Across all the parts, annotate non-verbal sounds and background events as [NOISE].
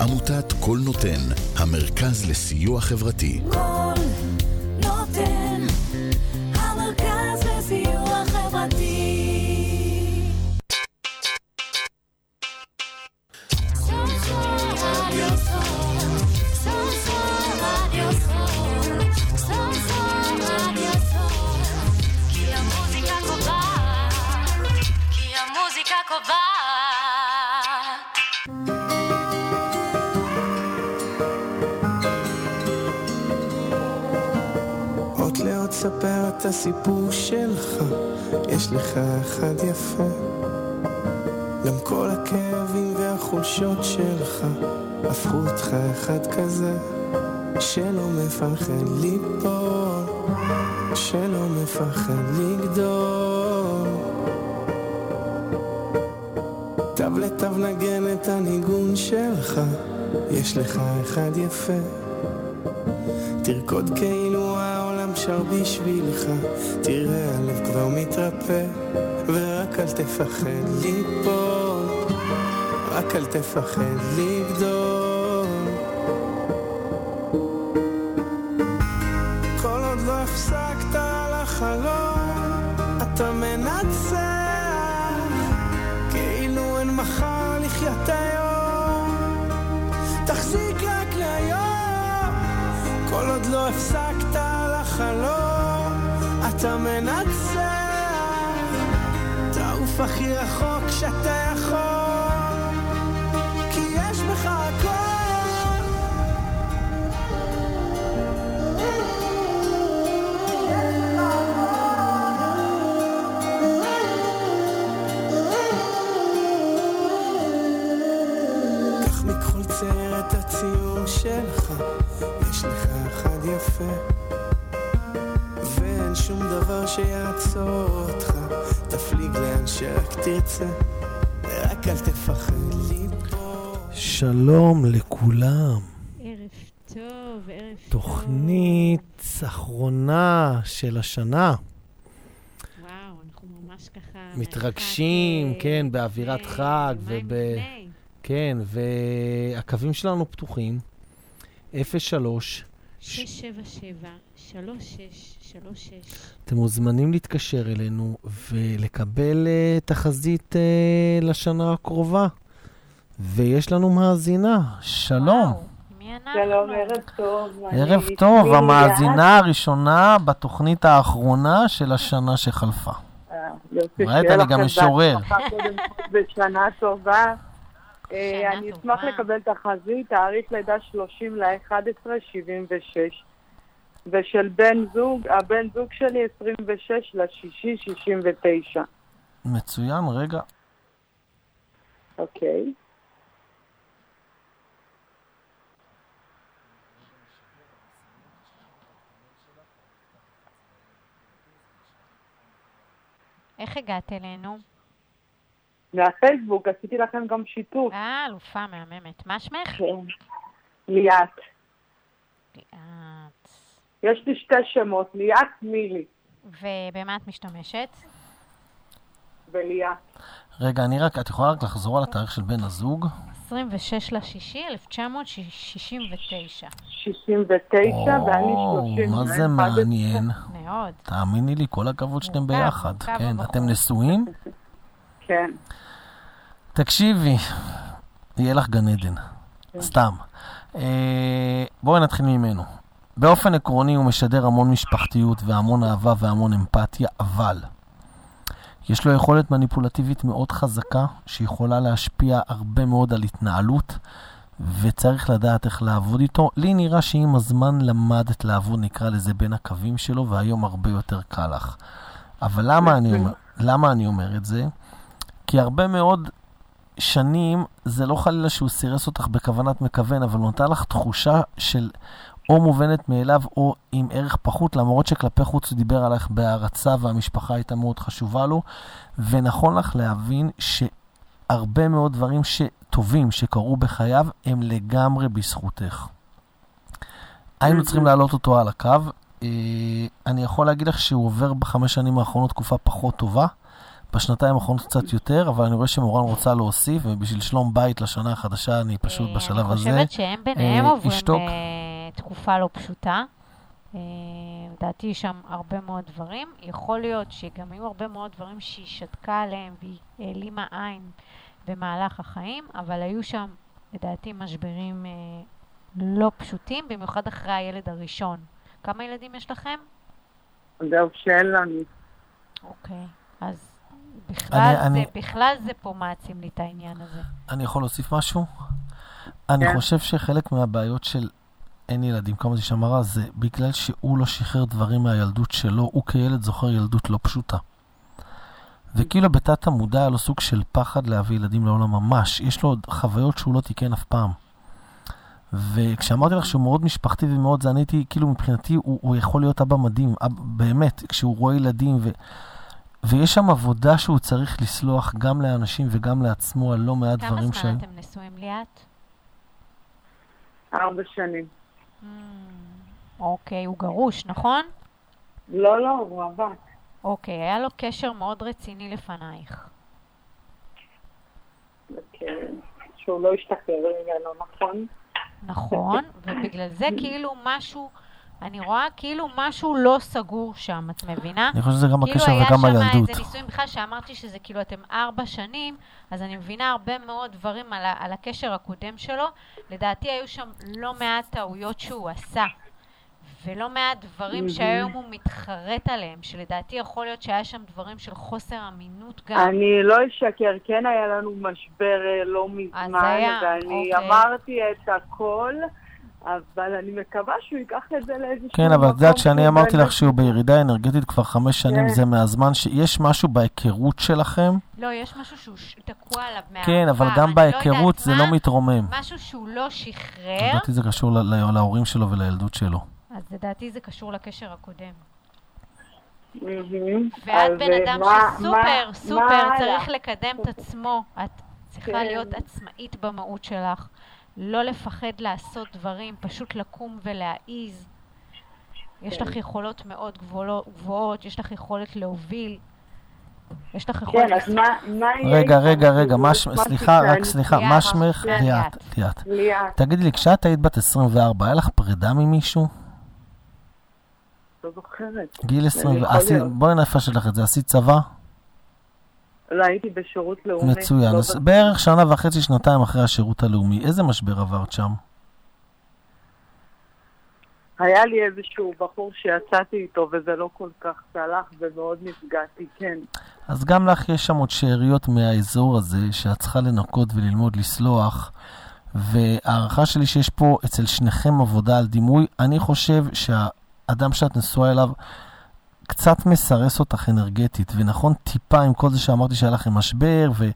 עמותת קול נותן, המרכז לסיוע חברתי. שלך, יש לך אחד יפה. גם כל הכאבים והחולשות שלך, הפכו אותך אחד כזה, שלא מפחד ליפול, שלא מפחד לגדול. תו לתו נגן את הניגון שלך, יש לך אחד יפה. תרקוד כאילו שר בשבילך, תראה הלב כבר מתרפא, ורק אל תפחד ליפול, רק אל תפחד לגדול. אתה מנצח. תעוף הכי רחוק שאתה אותך, תפליג לאן שרק תרצה, רק אל תפחד ליפול. שלום לכולם. ערב טוב, ערב טוב. תוכנית אחרונה של השנה. וואו, אנחנו ממש ככה... מתרגשים, מרחק, כן, אה, באווירת לפני, חג יומיים וב- לפני. כן, והקווים שלנו פתוחים. 03, 677, 3636. אתם מוזמנים להתקשר אלינו ולקבל uh, תחזית uh, לשנה הקרובה. ויש לנו מאזינה, שלום. וואו, מי אנחנו? שלום, ערב טוב. ערב טוב, המאזינה הראשונה בתוכנית האחרונה של השנה שחלפה. אה, ראית, אני גם משורר. בשנה טובה. אה, אני טובה. אשמח לקבל תחזית, תאריך לידה 30 ל-11, 76. ושל בן זוג, הבן זוג שלי 26 לשישי, 69. מצוין, רגע. אוקיי. איך הגעת אלינו? מהפייסבוק עשיתי לכם גם שיתוף. אה, אלופה מהממת. מה שמך? כן. ליאת. ליאת. יש לי שתי שמות, ליאת מילי ובמה את משתמשת? וליאת. רגע, אני רק, את יכולה רק לחזור על התאריך של בן הזוג? 26 לשישי 1969. 69, ואני או, 30. מה זה מעניין? מאוד. תאמיני לי, כל הכבוד שאתם ביחד. כן. אתם נשואים? כן. תקשיבי, יהיה לך גן עדן. סתם. אה, בואי נתחיל ממנו. באופן עקרוני הוא משדר המון משפחתיות והמון אהבה והמון אמפתיה, אבל יש לו יכולת מניפולטיבית מאוד חזקה, שיכולה להשפיע הרבה מאוד על התנהלות, וצריך לדעת איך לעבוד איתו. לי נראה שעם הזמן למדת לעבוד, נקרא לזה, בין הקווים שלו, והיום הרבה יותר קל לך. אבל למה אני אומר, למה אני אומר את זה? כי הרבה מאוד שנים, זה לא חלילה שהוא סירס אותך בכוונת מכוון, אבל הוא נתן לך תחושה של או מובנת מאליו או עם ערך פחות, למרות שכלפי חוץ הוא דיבר עלייך בהערצה והמשפחה הייתה מאוד חשובה לו, ונכון לך להבין שהרבה מאוד דברים טובים שקרו בחייו הם לגמרי בזכותך. היינו צריכים להעלות אותו על הקו. אה, אני יכול להגיד לך שהוא עובר בחמש שנים האחרונות תקופה פחות טובה. בשנתיים האחרונות קצת יותר, אבל אני רואה שמורן רוצה להוסיף, ובשביל שלום בית לשנה החדשה, אני פשוט אה, בשלב הזה. אני חושבת שהם ביניהם אה, עוברים אשתוק. אה, תקופה לא פשוטה. אה, לדעתי יש שם הרבה מאוד דברים. יכול להיות שגם היו הרבה מאוד דברים שהיא שתקה עליהם והיא העלימה עין במהלך החיים, אבל היו שם, לדעתי, משברים אה, לא פשוטים, במיוחד אחרי הילד הראשון. כמה ילדים יש לכם? זהו, שאין לנו. אוקיי, אז בכלל, אני- זה, אני- בכלל זה פה מעצים לי את העניין הזה. אני יכול להוסיף משהו? אני כן. חושב שחלק מהבעיות של אין ילדים, כמה זה שמרה, זה בגלל שהוא לא שחרר דברים מהילדות שלו, הוא כילד זוכר ילדות לא פשוטה. וכאילו בתת המודע היה לו סוג של פחד להביא ילדים לעולם ממש. יש לו עוד חוויות שהוא לא תיקן אף פעם. וכשאמרתי לך שהוא מאוד משפחתי ומאוד זה, אני הייתי, כאילו מבחינתי הוא, הוא יכול להיות אבא מדהים, אב, באמת, כשהוא רואה ילדים ו... ויש שם עבודה שהוא צריך לסלוח גם לאנשים וגם לעצמו על לא מעט כמה דברים זמן שהיו. אתם נשואים ליאת? ארבע שנים. Mm, אוקיי, הוא גרוש, נכון? לא, לא, הוא רווק. אוקיי, היה לו קשר מאוד רציני לפנייך. כן, שהוא לא השתחרר ממנו, נכון? נכון, ובגלל זה כאילו משהו, אני רואה כאילו משהו לא סגור שם, את מבינה? אני חושב שזה גם כאילו בקשר היה וגם שם בילדות. איזה נישואים בכלל שאמרתי שזה כאילו אתם ארבע שנים, אז אני מבינה הרבה מאוד דברים על, ה- על הקשר הקודם שלו. לדעתי היו שם לא מעט טעויות שהוא עשה, ולא מעט דברים שהיום הוא מתחרט עליהם, שלדעתי יכול להיות שהיה שם דברים של חוסר אמינות גם. אני לא אשקר, כן היה לנו משבר אה, לא אז מזמן, היה, ואני אוקיי. אמרתי את הכל, אבל אני מקווה שהוא ייקח את זה לאיזשהו כן, אבל את יודעת שאני אמרתי לך שהוא בירידה אנרגטית כבר חמש שנים, כן. זה מהזמן שיש משהו בהיכרות שלכם. לא, יש משהו שהוא תקוע עליו מהעבר. כן, אבל גם לא בהיכרות זה לא מתרומם. משהו שהוא לא שחרר, לדעתי זה קשור להורים שלו ולילדות שלו. אז לדעתי זה קשור לקשר הקודם. ואת בן אה, אדם שסופר, סופר צריך? לקדם את עצמו. את צריכה כן. להיות עצמאית במהות שלך. לא לפחד לעשות דברים, פשוט לקום ולהעיז. יש כן. לך יכולות מאוד גבוהות, גבוהות, יש לך יכולת להוביל. יש לך יכולת... כן, אז מה מה יהיה... רגע? רגע, רגע, סליחה, רק סליחה, מה שמך? ליאת. ליאת, תגידי לי, כשאת היית בת 24, היה לך פרידה ממישהו? לא זוכרת. גיל 20, יכול עשי- להיות. בואי נפשט לך את זה, עשית צבא? לא, הייתי בשירות לאומי. מצוין. לא אז ב- בערך שנה וחצי, שנתיים אחרי השירות הלאומי, איזה משבר עברת שם? היה לי איזשהו בחור שיצאתי איתו וזה לא כל כך צלח ומאוד נפגעתי, כן. אז גם לך יש שם עוד שאריות מהאזור הזה, שאת צריכה לנקות וללמוד לסלוח. וההערכה שלי שיש פה אצל שניכם עבודה על דימוי, אני חושב שהאדם שאת נשואה אליו קצת מסרס אותך אנרגטית, ונכון טיפה עם כל זה שאמרתי שהיה לכם משבר ו-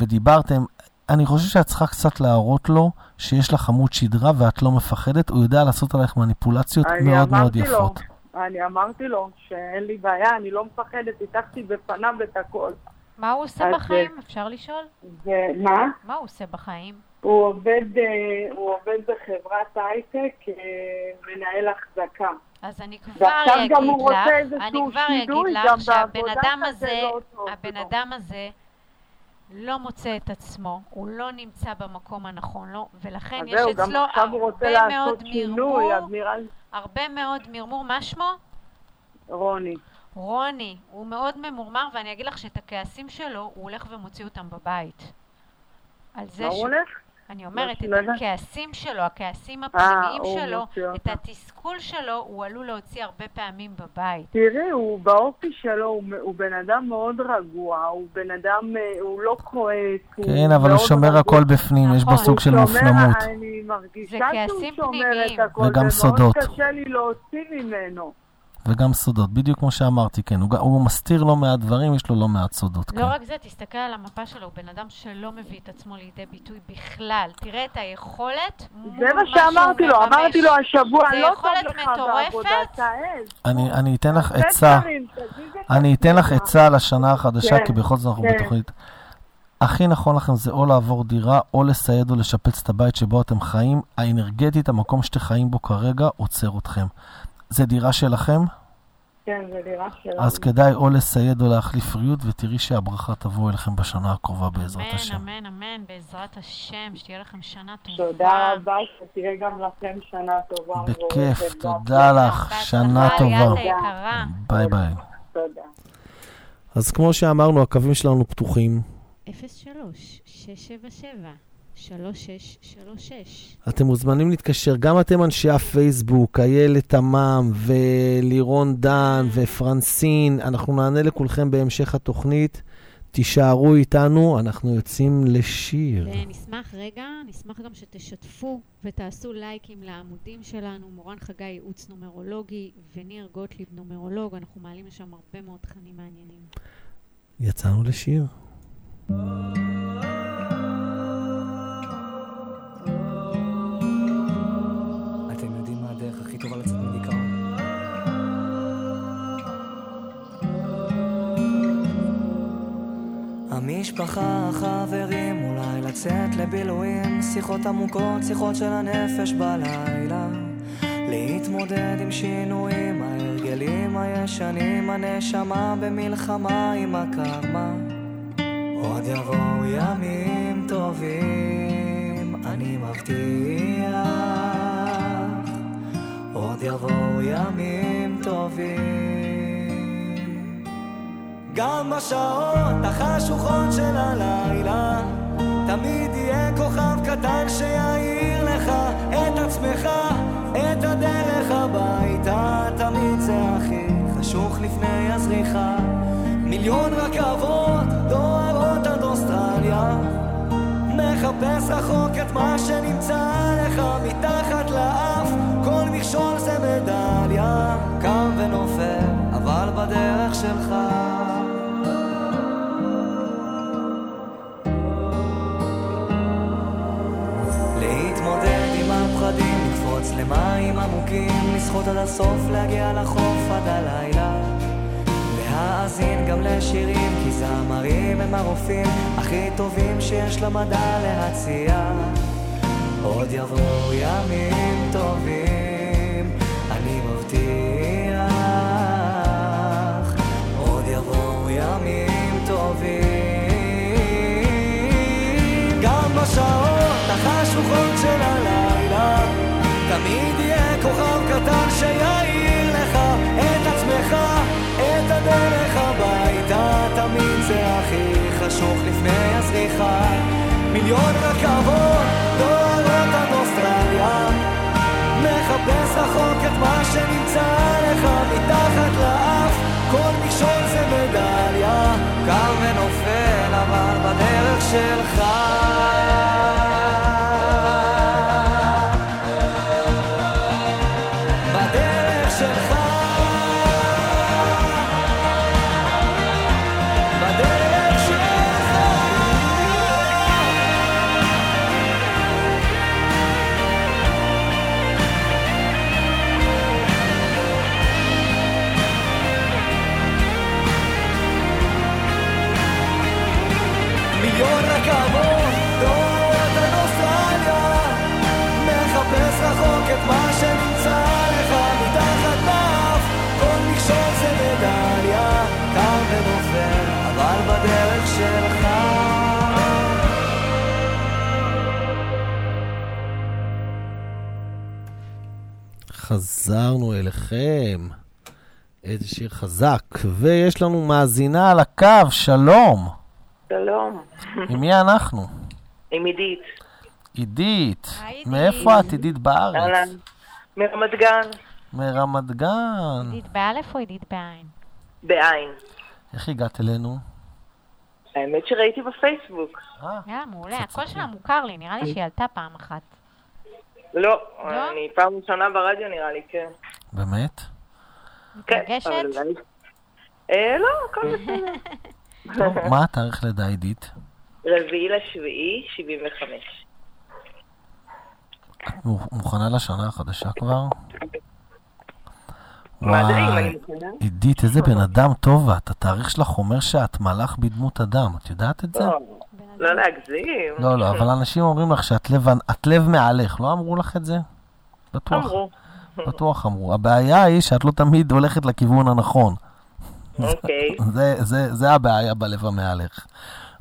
ודיברתם, אני חושב שאת צריכה קצת להראות לו שיש לך עמוד שדרה ואת לא מפחדת, הוא יודע לעשות עלייך מניפולציות מאוד מאוד לו, יפות. אני אמרתי לו שאין לי בעיה, אני לא מפחדת, הטחתי בפניו את הכל. מה הוא עושה בחיים? אפשר לשאול? ומה? מה הוא עושה בחיים? הוא עובד, אה, הוא עובד בחברת הייטק, אה, מנהל החזקה. אז אני כבר אגיד גם הוא רוצה לך, אני כבר אגיד לך שהבן אדם הזה, לא טוב הבן. אדם הזה, לא מוצא את עצמו, הוא לא נמצא במקום הנכון לו, ולכן יש זהו, אצלו הרבה מאוד שינוי, מרמור, אז. הרבה מאוד מרמור. מה שמו? רוני. רוני. הוא מאוד ממורמר, ואני אגיד לך שאת הכעסים שלו, הוא הולך ומוציא אותם בבית. על זה מה ש... הוא הולך? אני אומרת, לא את יודעת. הכעסים שלו, הכעסים הפנימיים הוא שלו, את. התסכול שלו, הוא עלול להוציא הרבה פעמים בבית. תראי, הוא באופי שלו, הוא, הוא בן אדם מאוד רגוע, הוא בן אדם, אה, הוא לא כועס. כן, אבל הוא שומר רגוע. הכל בפנים, יש בו נכון, סוג של מופנמות. שומר, אני מרגישה זה שהוא כעסים שומר פנימיים. את הכל, וגם סודות. ומאוד קשה לי להוציא ממנו. וגם סודות, בדיוק כמו שאמרתי, כן. הוא, הוא מסתיר לא מעט דברים, יש לו לא מעט סודות. לא כן. רק זה, תסתכל על המפה שלו, הוא בן אדם שלא מביא את עצמו לידי ביטוי בכלל. תראה את היכולת מול זה מה שהוא שאמרתי לו, מממש. אמרתי לו השבוע, זה לא טוב לך מטורפת. בעבודה, תעז. אני, אני אתן לך עצה, אני אתן לך. עצה לשנה החדשה, כן, כי בכל זאת אנחנו כן. בתוכנית. הכי נכון לכם זה או לעבור דירה, או לסייד או לשפץ את הבית שבו אתם חיים. האנרגטית, המקום שאתם חיים בו כרגע, עוצר אתכם. זה דירה שלכם? כן, זה נראה שלנו. אז כדאי או לסייד או להחליף ריהוט, ותראי שהברכה תבוא אליכם בשנה הקרובה בעזרת אמן, השם. אמן, אמן, בעזרת השם, שתהיה לכם שנה טובה. תודה רבה, שתהיה גם לכם שנה טובה. בכיף. תודה לך, שנה טובה. ביי ביי. תודה. אז כמו שאמרנו, הקווים שלנו פתוחים. 03-677-3636. אתם מוזמנים להתקשר, גם אתם אנשי הפייסבוק, איילת תמם ולירון דן ופרנסין, אנחנו נענה לכולכם בהמשך התוכנית. תישארו איתנו, אנחנו יוצאים לשיר. ונשמח, רגע, נשמח גם שתשתפו ותעשו לייקים לעמודים שלנו, מורן חגי ייעוץ נומרולוגי וניר גוטליב נומרולוג, אנחנו מעלים לשם הרבה מאוד תכנים מעניינים. יצאנו לשיר. אתם המשפחה, החברים, אולי לצאת לבילויים, שיחות עמוקות, שיחות של הנפש בלילה. להתמודד עם שינויים, ההרגלים הישנים, הנשמה במלחמה עם הקרמה. עוד יבואו ימים טובים, אני מבטיח. עוד יבואו ימים טובים. גם בשעות החשוכות של הלילה, תמיד יהיה כוכב קטן שיעיר לך את עצמך, את הדרך הביתה. תמיד זה הכי חשוך לפני הזריחה. מיליון רכבות דוהרות עד אוסטרליה. מחפש רחוק את מה שנמצא לך מתחת לאף כל מכשול זה מדליה קם ונופל אבל בדרך שלך עמוקים, לשחות עד הסוף, להגיע לחוף עד הלילה. להאזין גם לשירים, כי זמרים הם הרופאים הכי טובים שיש למדע להציע. עוד יבואו ימים טובים, אני מבטיח. את הדרך הביתה. תמיד זה הכי חשוך לפני הזריחה. מיליון רכבות דוהרות עד אוסטרליה. מחפש רחוק את מה שנמצא לך מתחת לאף כל מכשול זה מדליה קם ונופל אבל בדרך שלך חזרנו אליכם. איזה שיר חזק. ויש לנו מאזינה על הקו, שלום. שלום, עם מי אנחנו? עם עידית. עידית. מאיפה את עידית בארץ? אהלן. מרמת גן, מרמת גן. עידית באלף או עידית בעין? בעין. איך הגעת אלינו? האמת שראיתי בפייסבוק. אה, יאללה, מעולה. הקול שלה מוכר לי, נראה לי שהיא עלתה פעם אחת. לא, לא? אני פעם ראשונה ברדיו נראה לי, כן. באמת? כן, מתרגשת? אבל אולי... אה, לא, הכל [LAUGHS] בסדר. טוב, מה התאריך לידה עידית? רביעי לשביעי, 75. את מו- מוכנה לשנה החדשה כבר? וואי. עידית, איזה בן אדם טוב את. התאריך שלך אומר שאת מלאך בדמות אדם. את יודעת את זה? לא, לא להגזים. לא, לא, אבל אנשים אומרים לך שאת לב, את לב מעליך. לא אמרו לך את זה? בטוח. אמרו. בטוח אמרו. הבעיה היא שאת לא תמיד הולכת לכיוון הנכון. אוקיי. [LAUGHS] זה, זה, זה הבעיה בלב המעליך.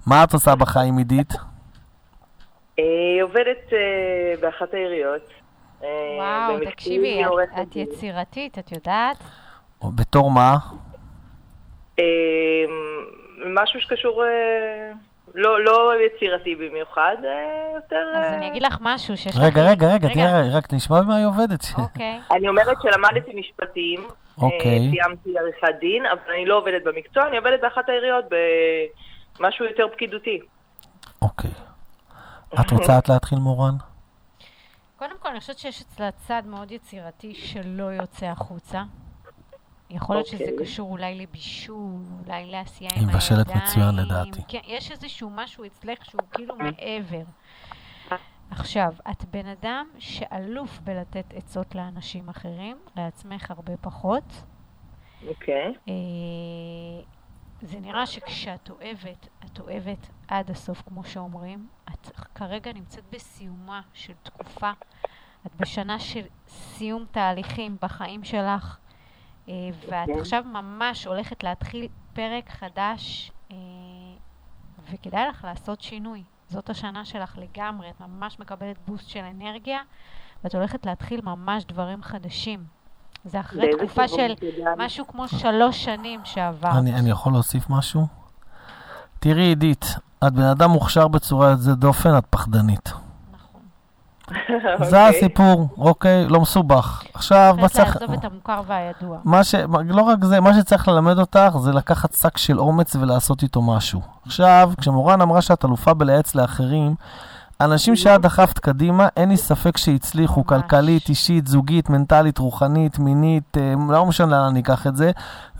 מה את עושה בחיים, עידית? אה, עובדת אה, באחת העיריות. אה, וואו, תקשיבי, את-. יצירתית, את יודעת? בתור מה? משהו שקשור, לא לא יצירתי במיוחד, אה, יותר... אז אה, אני אגיד לך משהו שיש לך... רגע, רגע, רגע, תראה, רק נשמע במה היא עובדת. אוקיי. אני אומרת שלמדתי משפטים, אוקיי. אה, סיימתי עריכת דין, אבל אני לא עובדת במקצוע, אני עובדת באחת העיריות במשהו יותר פקידותי. אוקיי. את רוצה את להתחיל, מורן? קודם כל, אני חושבת שיש אצלה צד מאוד יצירתי שלא יוצא החוצה. יכול להיות שזה אוקיי. קשור אולי לבישול, אולי לעשייה היא עם מבשלת הידיים. מצוין, לדעתי. כן, יש איזשהו משהו אצלך שהוא כאילו מעבר. עכשיו, את בן אדם שאלוף בלתת עצות לאנשים אחרים, לעצמך הרבה פחות. אוקיי. אה, זה נראה שכשאת אוהבת, את אוהבת עד הסוף, כמו שאומרים. את כרגע נמצאת בסיומה של תקופה. את בשנה של סיום תהליכים בחיים שלך, ואת אוקיי. עכשיו ממש הולכת להתחיל פרק חדש, אה, וכדאי לך לעשות שינוי. זאת השנה שלך לגמרי, את ממש מקבלת בוסט של אנרגיה, ואת הולכת להתחיל ממש דברים חדשים. זה אחרי תקופה של? משהו כמו שלוש שנים שעברת. אני, אני יכול להוסיף משהו? תראי, עידית, את בן אדם מוכשר בצורה יוצאת דופן, את פחדנית. [LAUGHS] זה אוקיי. הסיפור, אוקיי? לא מסובך. עכשיו, מה צריך צריך... לעזוב את המוכר והידוע. מה ש... לא רק זה, מה שצריך ללמד אותך זה לקחת שק של אומץ ולעשות איתו משהו. עכשיו, כשמורן אמרה שאת אלופה בלייעץ לאחרים, אנשים שאת דחפת קדימה, אין לי ספק שהצליחו, ממש. כלכלית, אישית, זוגית, מנטלית, רוחנית, מינית, אה, לא משנה לאן אני אקח את זה,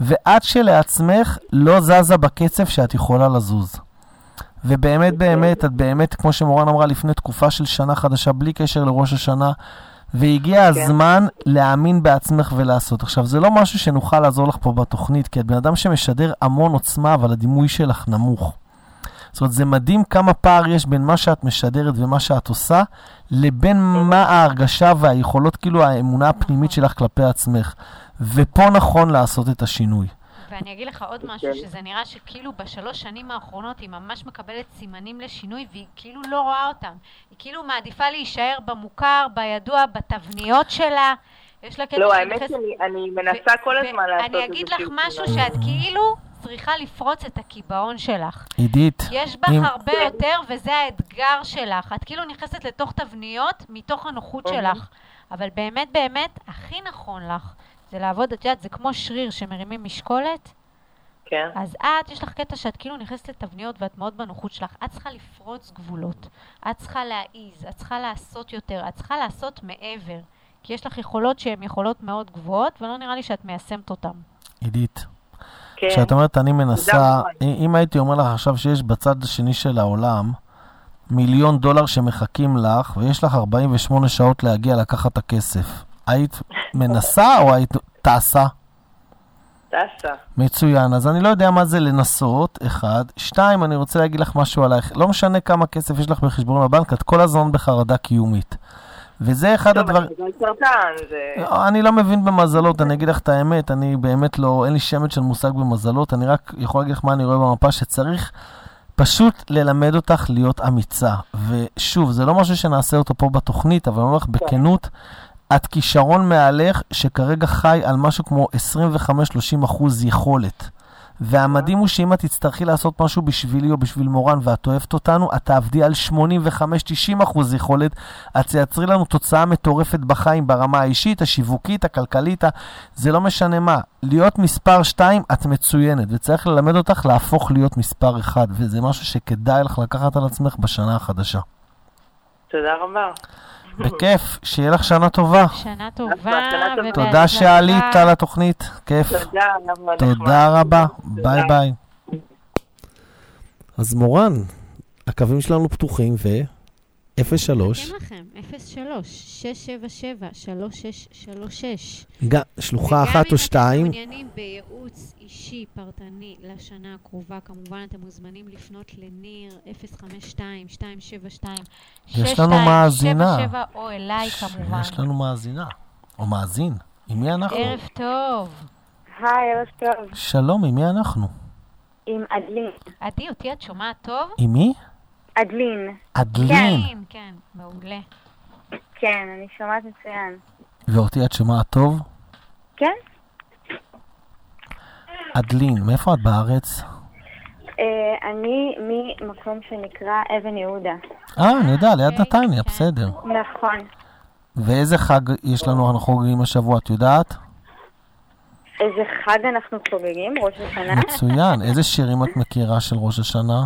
ואת שלעצמך לא זזה בקצב שאת יכולה לזוז. ובאמת, באמת, את באמת, כמו שמורן אמרה, לפני תקופה של שנה חדשה, בלי קשר לראש השנה, והגיע הזמן להאמין בעצמך ולעשות. עכשיו, זה לא משהו שנוכל לעזור לך פה בתוכנית, כי את בן אדם שמשדר המון עוצמה, אבל הדימוי שלך נמוך. זאת אומרת, זה מדהים כמה פער יש בין מה שאת משדרת ומה שאת עושה, לבין מה ההרגשה והיכולות, כאילו האמונה הפנימית שלך כלפי עצמך. ופה נכון לעשות את השינוי. ואני אגיד לך עוד משהו, שזה נראה שכאילו בשלוש שנים האחרונות היא ממש מקבלת סימנים לשינוי, והיא כאילו לא רואה אותם. היא כאילו מעדיפה להישאר במוכר, בידוע, בתבניות שלה. יש לה קטע לא, האמת נכנסת- שאני אני מנסה ו- כל ו- הזמן לעשות אני אגיד לך משהו. שאת כאילו צריכה לפרוץ את הקיבעון שלך. עידית, יש בך אם- הרבה יותר, וזה האתגר שלך. את כאילו נכנסת לתוך תבניות מתוך הנוחות שלך. אבל באמת באמת, הכי נכון לך זה לעבוד, את יודעת, זה כמו שריר שמרימים משקולת. כן. אז את, יש לך קטע שאת כאילו נכנסת לתבניות ואת מאוד בנוחות שלך. את צריכה לפרוץ גבולות. את צריכה להעיז, את צריכה לעשות יותר, את צריכה לעשות מעבר. כי יש לך יכולות שהן יכולות מאוד גבוהות, ולא נראה לי שאת מיישמת אותן. עידית, כן. כשאת אומרת אני מנסה. אם הייתי אומר לך עכשיו שיש בצד השני של העולם מיליון דולר שמחכים לך, ויש לך 48 שעות להגיע לקחת את הכסף, היית מנסה או היית טסה? טסה. מצוין, אז אני לא יודע מה זה לנסות, אחד. שתיים, אני רוצה להגיד לך משהו עלייך. לא משנה כמה כסף יש לך בחשבון הבנק, את כל הזמן בחרדה קיומית. וזה אחד טוב, הדברים... זה... אני לא מבין במזלות, אני אגיד לך את האמת, אני באמת לא, אין לי שמץ של מושג במזלות, אני רק יכול להגיד לך מה אני רואה במפה, שצריך פשוט ללמד אותך להיות אמיצה. ושוב, זה לא משהו שנעשה אותו פה בתוכנית, אבל אני אומר לך בכנות, את כישרון מהלך שכרגע חי על משהו כמו 25-30 אחוז יכולת. והמדהים הוא שאם את תצטרכי לעשות משהו בשבילי או בשביל מורן ואת אוהבת אותנו, את תעבדי על 85-90 אחוז יכולת, את תייצרי לנו תוצאה מטורפת בחיים ברמה האישית, השיווקית, הכלכלית, זה לא משנה מה. להיות מספר 2, את מצוינת, וצריך ללמד אותך להפוך להיות מספר 1, וזה משהו שכדאי לך לקחת על עצמך בשנה החדשה. תודה רבה. בכיף, שיהיה לך שנה טובה. שנה טובה. תודה שעלית על התוכנית, כיף. תודה, רבה, ביי. ביי. אז מורן, הקווים שלנו פתוחים ו... 03, נחכה לכם, 03-677-3636. ג- שלוחה אחת או שתיים. וגם אם אתם מעוניינים בייעוץ אישי פרטני לשנה הקרובה, כמובן אתם מוזמנים לפנות לניר 052-272-6277 יש לנו מאזינה. או אליי כמובן. יש לנו מאזינה, או מאזין. עם מי אנחנו? ערב טוב. היי, ערב טוב. שלום, עם מי אנחנו? עם אדלין. עדי, אותי את שומעת טוב? עם מי? אדלין. אדלין. כן, כן, מעולה. כן, אני שומעת מצוין. ואותי את שומעת טוב? כן? אדלין, מאיפה את בארץ? אה, אני ממקום שנקרא אבן יהודה. אה, אני יודע, ליד אוקיי, נתניה, כן. בסדר. נכון. ואיזה חג יש לנו, אנחנו חוגגים השבוע, את יודעת? איזה חג אנחנו חוגגים? ראש השנה? מצוין. איזה שירים את מכירה של ראש השנה?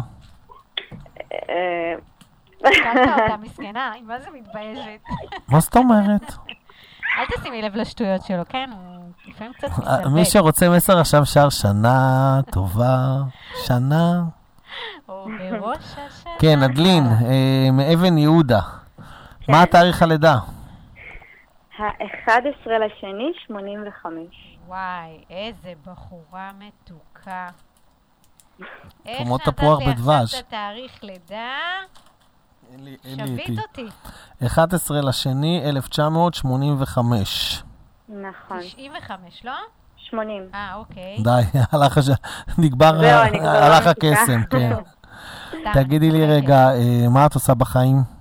קמת אותה [LAUGHS] מסכנה, היא מה זה מתביישת. מה זאת אומרת? [LAUGHS] אל תשימי לב לשטויות שלו, כן? הוא לפעמים קצת אה, מי. שרוצה מסר עכשיו שר שנה טובה, שנה. כן, אדלין, אה, מאבן יהודה. כן. מה התאריך הלידה? ה-11 לשני, 85. וואי, איזה בחורה מתוקה. איך כמו נתת תפוח לי בדבש. עכשיו את התאריך לידה? שביט אותי. 11 לשני 1985. נכון. 95, לא? 80. אה, אוקיי. די, [LAUGHS] הלך הש... נגבר, לא הקסם. כן. [LAUGHS] תגידי לי. רגע, אה, מה את עושה בחיים?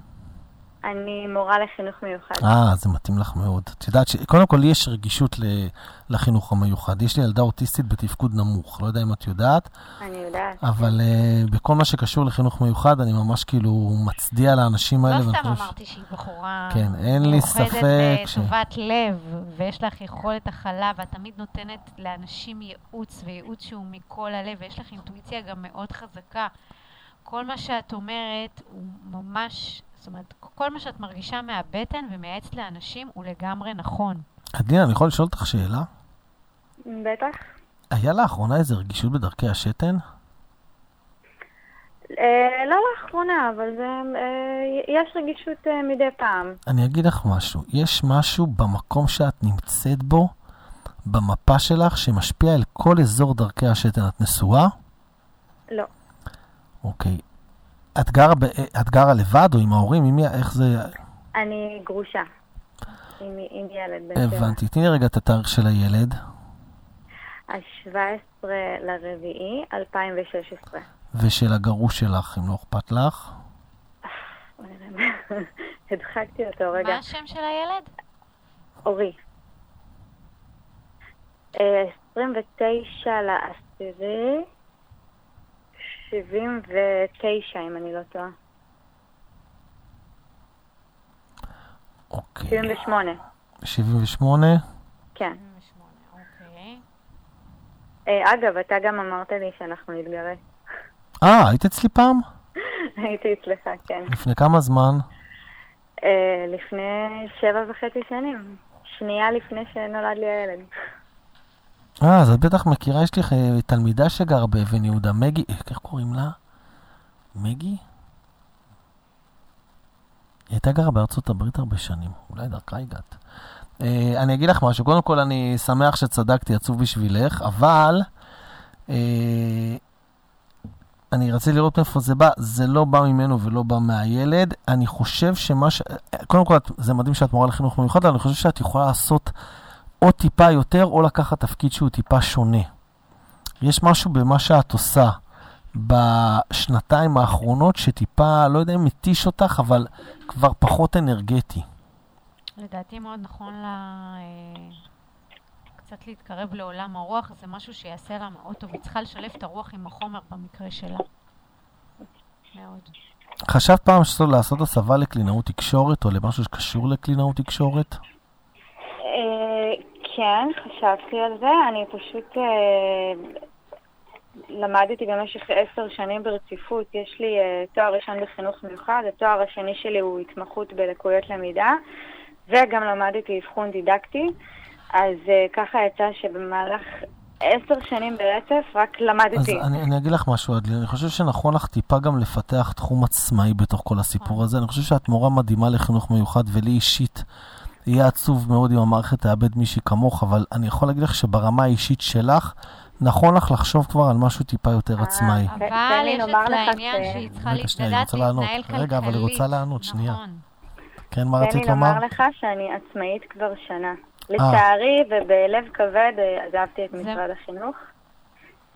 אני מורה לחינוך מיוחד. אה, זה מתאים לך מאוד. את יודעת שקודם כל יש רגישות ל- לחינוך המיוחד. יש לי ילדה אוטיסטית בתפקוד נמוך, לא יודע אם את יודעת, אני יודעת. אבל uh, בכל מה שקשור לחינוך מיוחד, אני ממש כאילו מצדיע לאנשים האלה. לא סתם ש- אמרתי שהיא בחורה כן, אין לי ספק ש- מיוחדת וטובת לב, ויש לך יכולת הכלה, ואת תמיד נותנת לאנשים ייעוץ, וייעוץ שהוא מכל הלב, ויש לך אינטואיציה גם מאוד חזקה. כל מה שאת אומרת הוא ממש, זאת אומרת, כל מה שאת מרגישה מהבטן ומייעצת לאנשים הוא לגמרי נכון. עדינה, אני יכול לשאול אותך שאלה? בטח. היה לאחרונה איזה רגישות בדרכי השתן? אה, לא לאחרונה, אבל זה, אה, יש רגישות אה, מדי פעם. אני אגיד לך משהו. יש משהו במקום שאת נמצאת בו, במפה שלך, שמשפיע על כל אזור דרכי השתן. את נשואה? לא. אוקיי. את גרה, ב... את גרה לבד או עם ההורים? עם מי? איך זה... אני גרושה. עם, עם ילד בן שבע. הבנתי. תני רגע את התאריך של הילד. ה-17 לרביעי 2016. ושל הגרוש שלך, אם לא אכפת לך. נראה מה- [LAUGHS] הדחקתי אותו רגע. מה השם של הילד? אורי. אה, 29 לעשירי, 79 אם אני לא טועה. אוקיי. 78, 78. כן. 28, אוקיי. אה, אגב, אתה גם אמרת לי שאנחנו נתגרש. אה, היית אצלי פעם? [LAUGHS] הייתי אצלך, כן. לפני כמה זמן? אה, לפני שבע וחצי שנים. שנייה לפני שנולד לי הילד. אה, אז את בטח מכירה, יש לי אה, תלמידה שגרה באבן יהודה, מגי, אה, איך קוראים לה? מגי? היא הייתה גרה בארצות הברית הרבה שנים, אולי דרכה הגעת. אה, אני אגיד לך משהו, קודם כל אני שמח שצדקתי, עצוב בשבילך, אבל אה, אני רציתי לראות מאיפה זה בא, זה לא בא ממנו ולא בא מהילד. אני חושב שמה ש... קודם כל, זה מדהים שאת מורה לחינוך מיוחד, אבל אני חושב שאת יכולה לעשות או טיפה יותר, או לקחת תפקיד שהוא טיפה שונה. יש משהו במה שאת עושה בשנתיים האחרונות שטיפה, לא יודע אם מתיש אותך, אבל כבר פחות אנרגטי. לדעתי מאוד נכון לה אה, קצת להתקרב לעולם הרוח, זה משהו שיעשה לה מאוד טוב. היא צריכה לשלב את הרוח עם החומר במקרה שלה. מאוד. חשבת פעם שצריך לעשות הסבה לקלינאות תקשורת, או למשהו שקשור לקלינאות תקשורת? אה, כן, חשבתי על זה. אני פשוט אה, למדתי במשך עשר שנים ברציפות. יש לי אה, תואר ראשון בחינוך מיוחד, התואר השני שלי הוא התמחות בלקויות למידה, וגם למדתי אבחון דידקטי. אז אה, ככה יצא שבמהלך עשר שנים ברצף רק אז למדתי. אני, אני אגיד לך משהו, אדלי, אני חושב שנכון לך טיפה גם לפתח תחום עצמאי בתוך כל הסיפור הזה. אני חושב שאת מורה מדהימה לחינוך מיוחד, ולי אישית יהיה עצוב מאוד אם המערכת תאבד מישהי כמוך, אבל אני יכול להגיד לך שברמה האישית שלך, נכון לך לחשוב כבר על משהו טיפה יותר עצמאי. תן אבל לי יש לומר אצלה לך עניין שהיא צריכה לדעת. להתנהל כלכלית. רגע, אבל היא רוצה לענות, שנייה. נכון. כן, מה תן רצית לי לומר? לומר לך שאני עצמאית כבר שנה. לצערי ובלב כבד אה, עזבתי את משרד החינוך,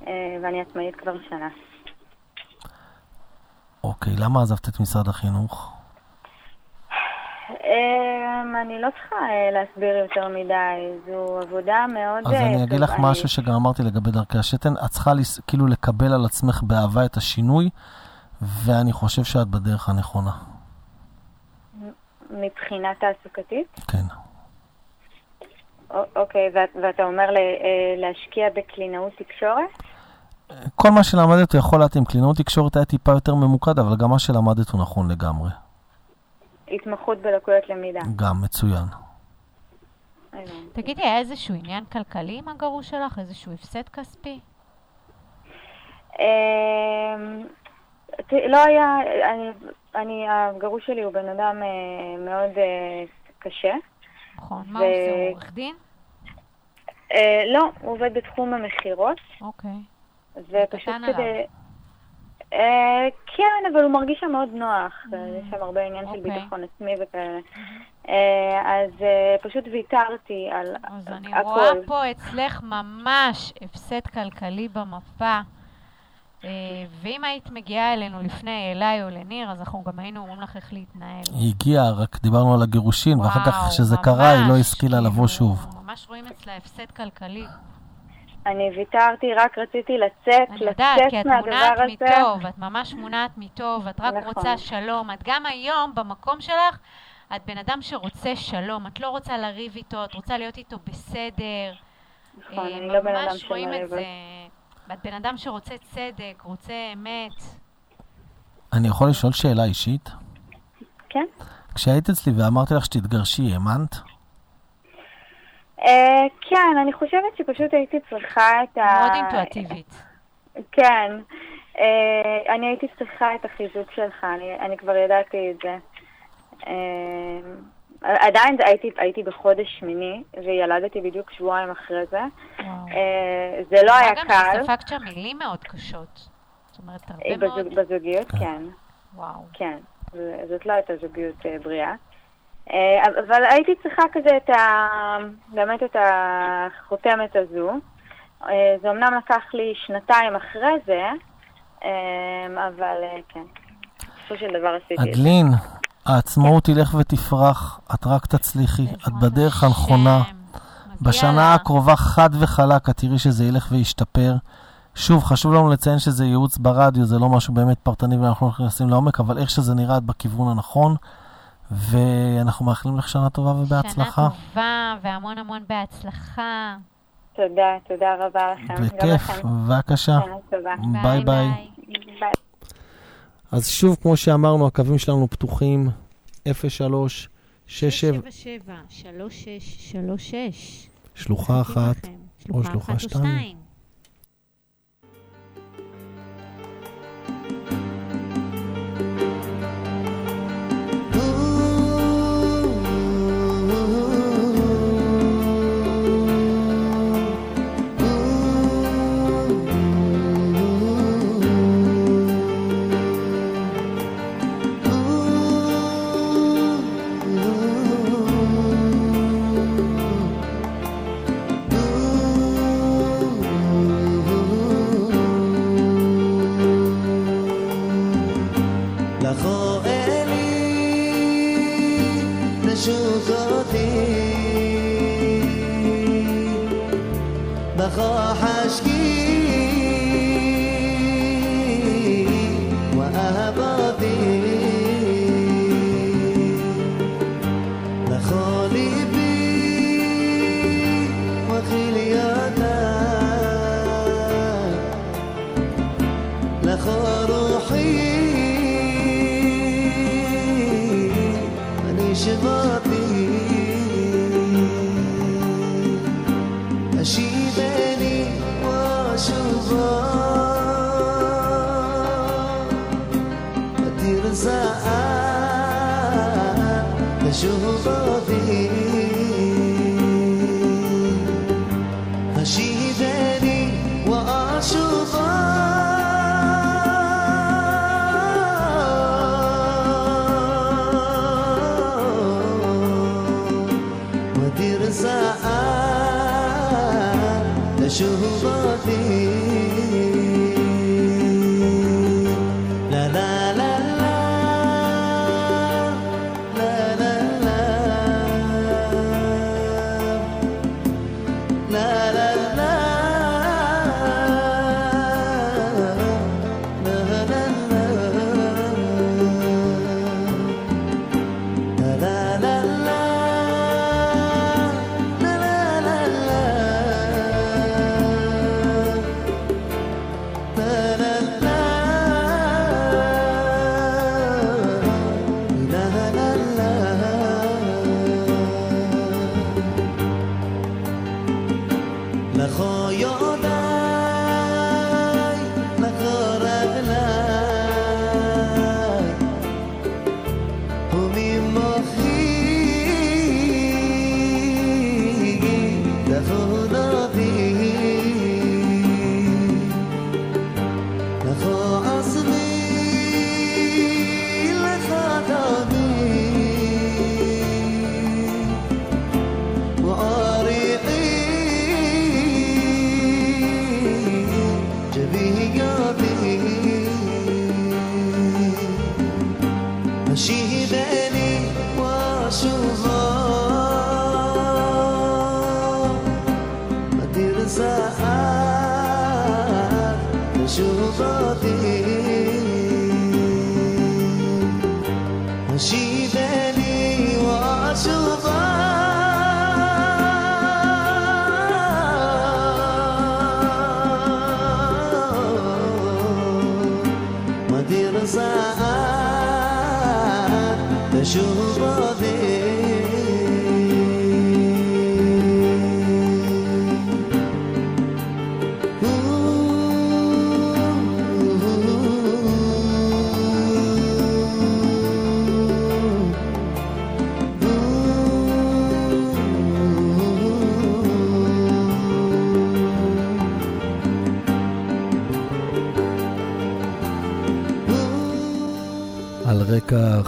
אה, ואני עצמאית כבר שנה. אוקיי, למה עזבת את משרד החינוך? אמ, אני לא צריכה אה, להסביר יותר מדי, זו עבודה מאוד... אז אה, אני אגיד לך. משהו שגם אמרתי לגבי דרכי השתן, את צריכה כאילו לקבל על עצמך באהבה את השינוי, ואני חושב שאת בדרך הנכונה. מבחינה תעסוקתית? כן. אוקיי, ואת- ואתה אומר אה, להשקיע בקלינאות תקשורת? כל מה שלמדת הוא יכול להתאים. קלינאות תקשורת היה טיפה יותר ממוקד, אבל גם מה שלמדת הוא נכון לגמרי. התמחות בלקויות למידה. גם, מצוין. תגידי, היה איזשהו עניין כלכלי עם הגרוש שלך? איזשהו הפסד כספי? אמ, לא היה, אני, אני, הגרוש שלי הוא בן אדם אה, מאוד אה, קשה. נכון. מה הוא עושה? הוא עורך דין? אה, לא, הוא עובד בתחום המכירות, אוקיי. ופשוט כדי... אה, כן, אבל הוא מרגיש שם מאוד נוח, אה, יש שם הרבה עניין של אוקיי. ביטחון עצמי וכאלה. אה, אז פשוט ויתרתי על אז אני הכל. רואה פה אצלך ממש הפסד כלכלי במפה. ואם היית מגיעה אלינו לפני אליי או לניר, אז אנחנו גם היינו אומרים לך איך להתנהל. היא הגיעה, רק דיברנו על הגירושין, ואחר כך כשזה קרה, היא לא השכילה לבוא כאילו, שוב. ממש רואים אצלה הפסד כלכלי. אני ויתרתי, רק רציתי לצאת, אני יודעת, כי לצאת את מונעת מהדבר הזה. מטוב, את ממש מונעת מטוב, את רק נכון. רוצה שלום. את גם היום, במקום שלך, את בן אדם שרוצה שלום. את לא רוצה לריב איתו, את רוצה להיות איתו בסדר. נכון, אה, אני לא בן אדם ממש של רואים את. זה. ואת בן אדם שרוצה צדק, רוצה אמת. אני יכול לשאול שאלה אישית? כן. כשהיית אצלי ואמרתי לך שתתגרשי, האמנת? אה, כן, אני חושבת שפשוט הייתי צריכה את ה... מאוד אינטואטיבית. כן. אה, אני הייתי צריכה את החיזוק שלך, אני, אני כבר ידעתי את זה. אה, עדיין הייתי, הייתי בחודש שמיני, וילדתי בדיוק שבועיים אחרי זה. וואו. זה לא היה גם קל. שספגת שם מילים מאוד קשות. זאת אומרת, הרבה מאוד... בזוג, בזוגיות, כן. וואו. כן, זאת לא הייתה זוגיות אה, בריאה. אה, אבל הייתי צריכה כזה את ה... באמת את החותמת הזו. אה, זה אמנם לקח לי שנתיים אחרי זה, אה, אבל כן, בסופו של דבר עשיתי את זה. אדלין, העצמאות תלך ותפרח, את רק תצליחי, את בדרך הנכונה. בשנה הקרובה חד וחלק, את תראי שזה ילך וישתפר. שוב, חשוב לנו לציין שזה ייעוץ ברדיו, זה לא משהו באמת פרטני ואנחנו לא נכנסים לעומק, אבל איך שזה נראה, את בכיוון הנכון. ואנחנו מאחלים לך שנה טובה ובהצלחה. שנה טובה והמון המון בהצלחה. תודה, תודה רבה לכם. בכיף. בבקשה. ביי ביי. אז שוב, כמו שאמרנו, הקווים שלנו פתוחים, 03 67 77 3636 שלוחה אחת או שלוחה שתיים. فخاح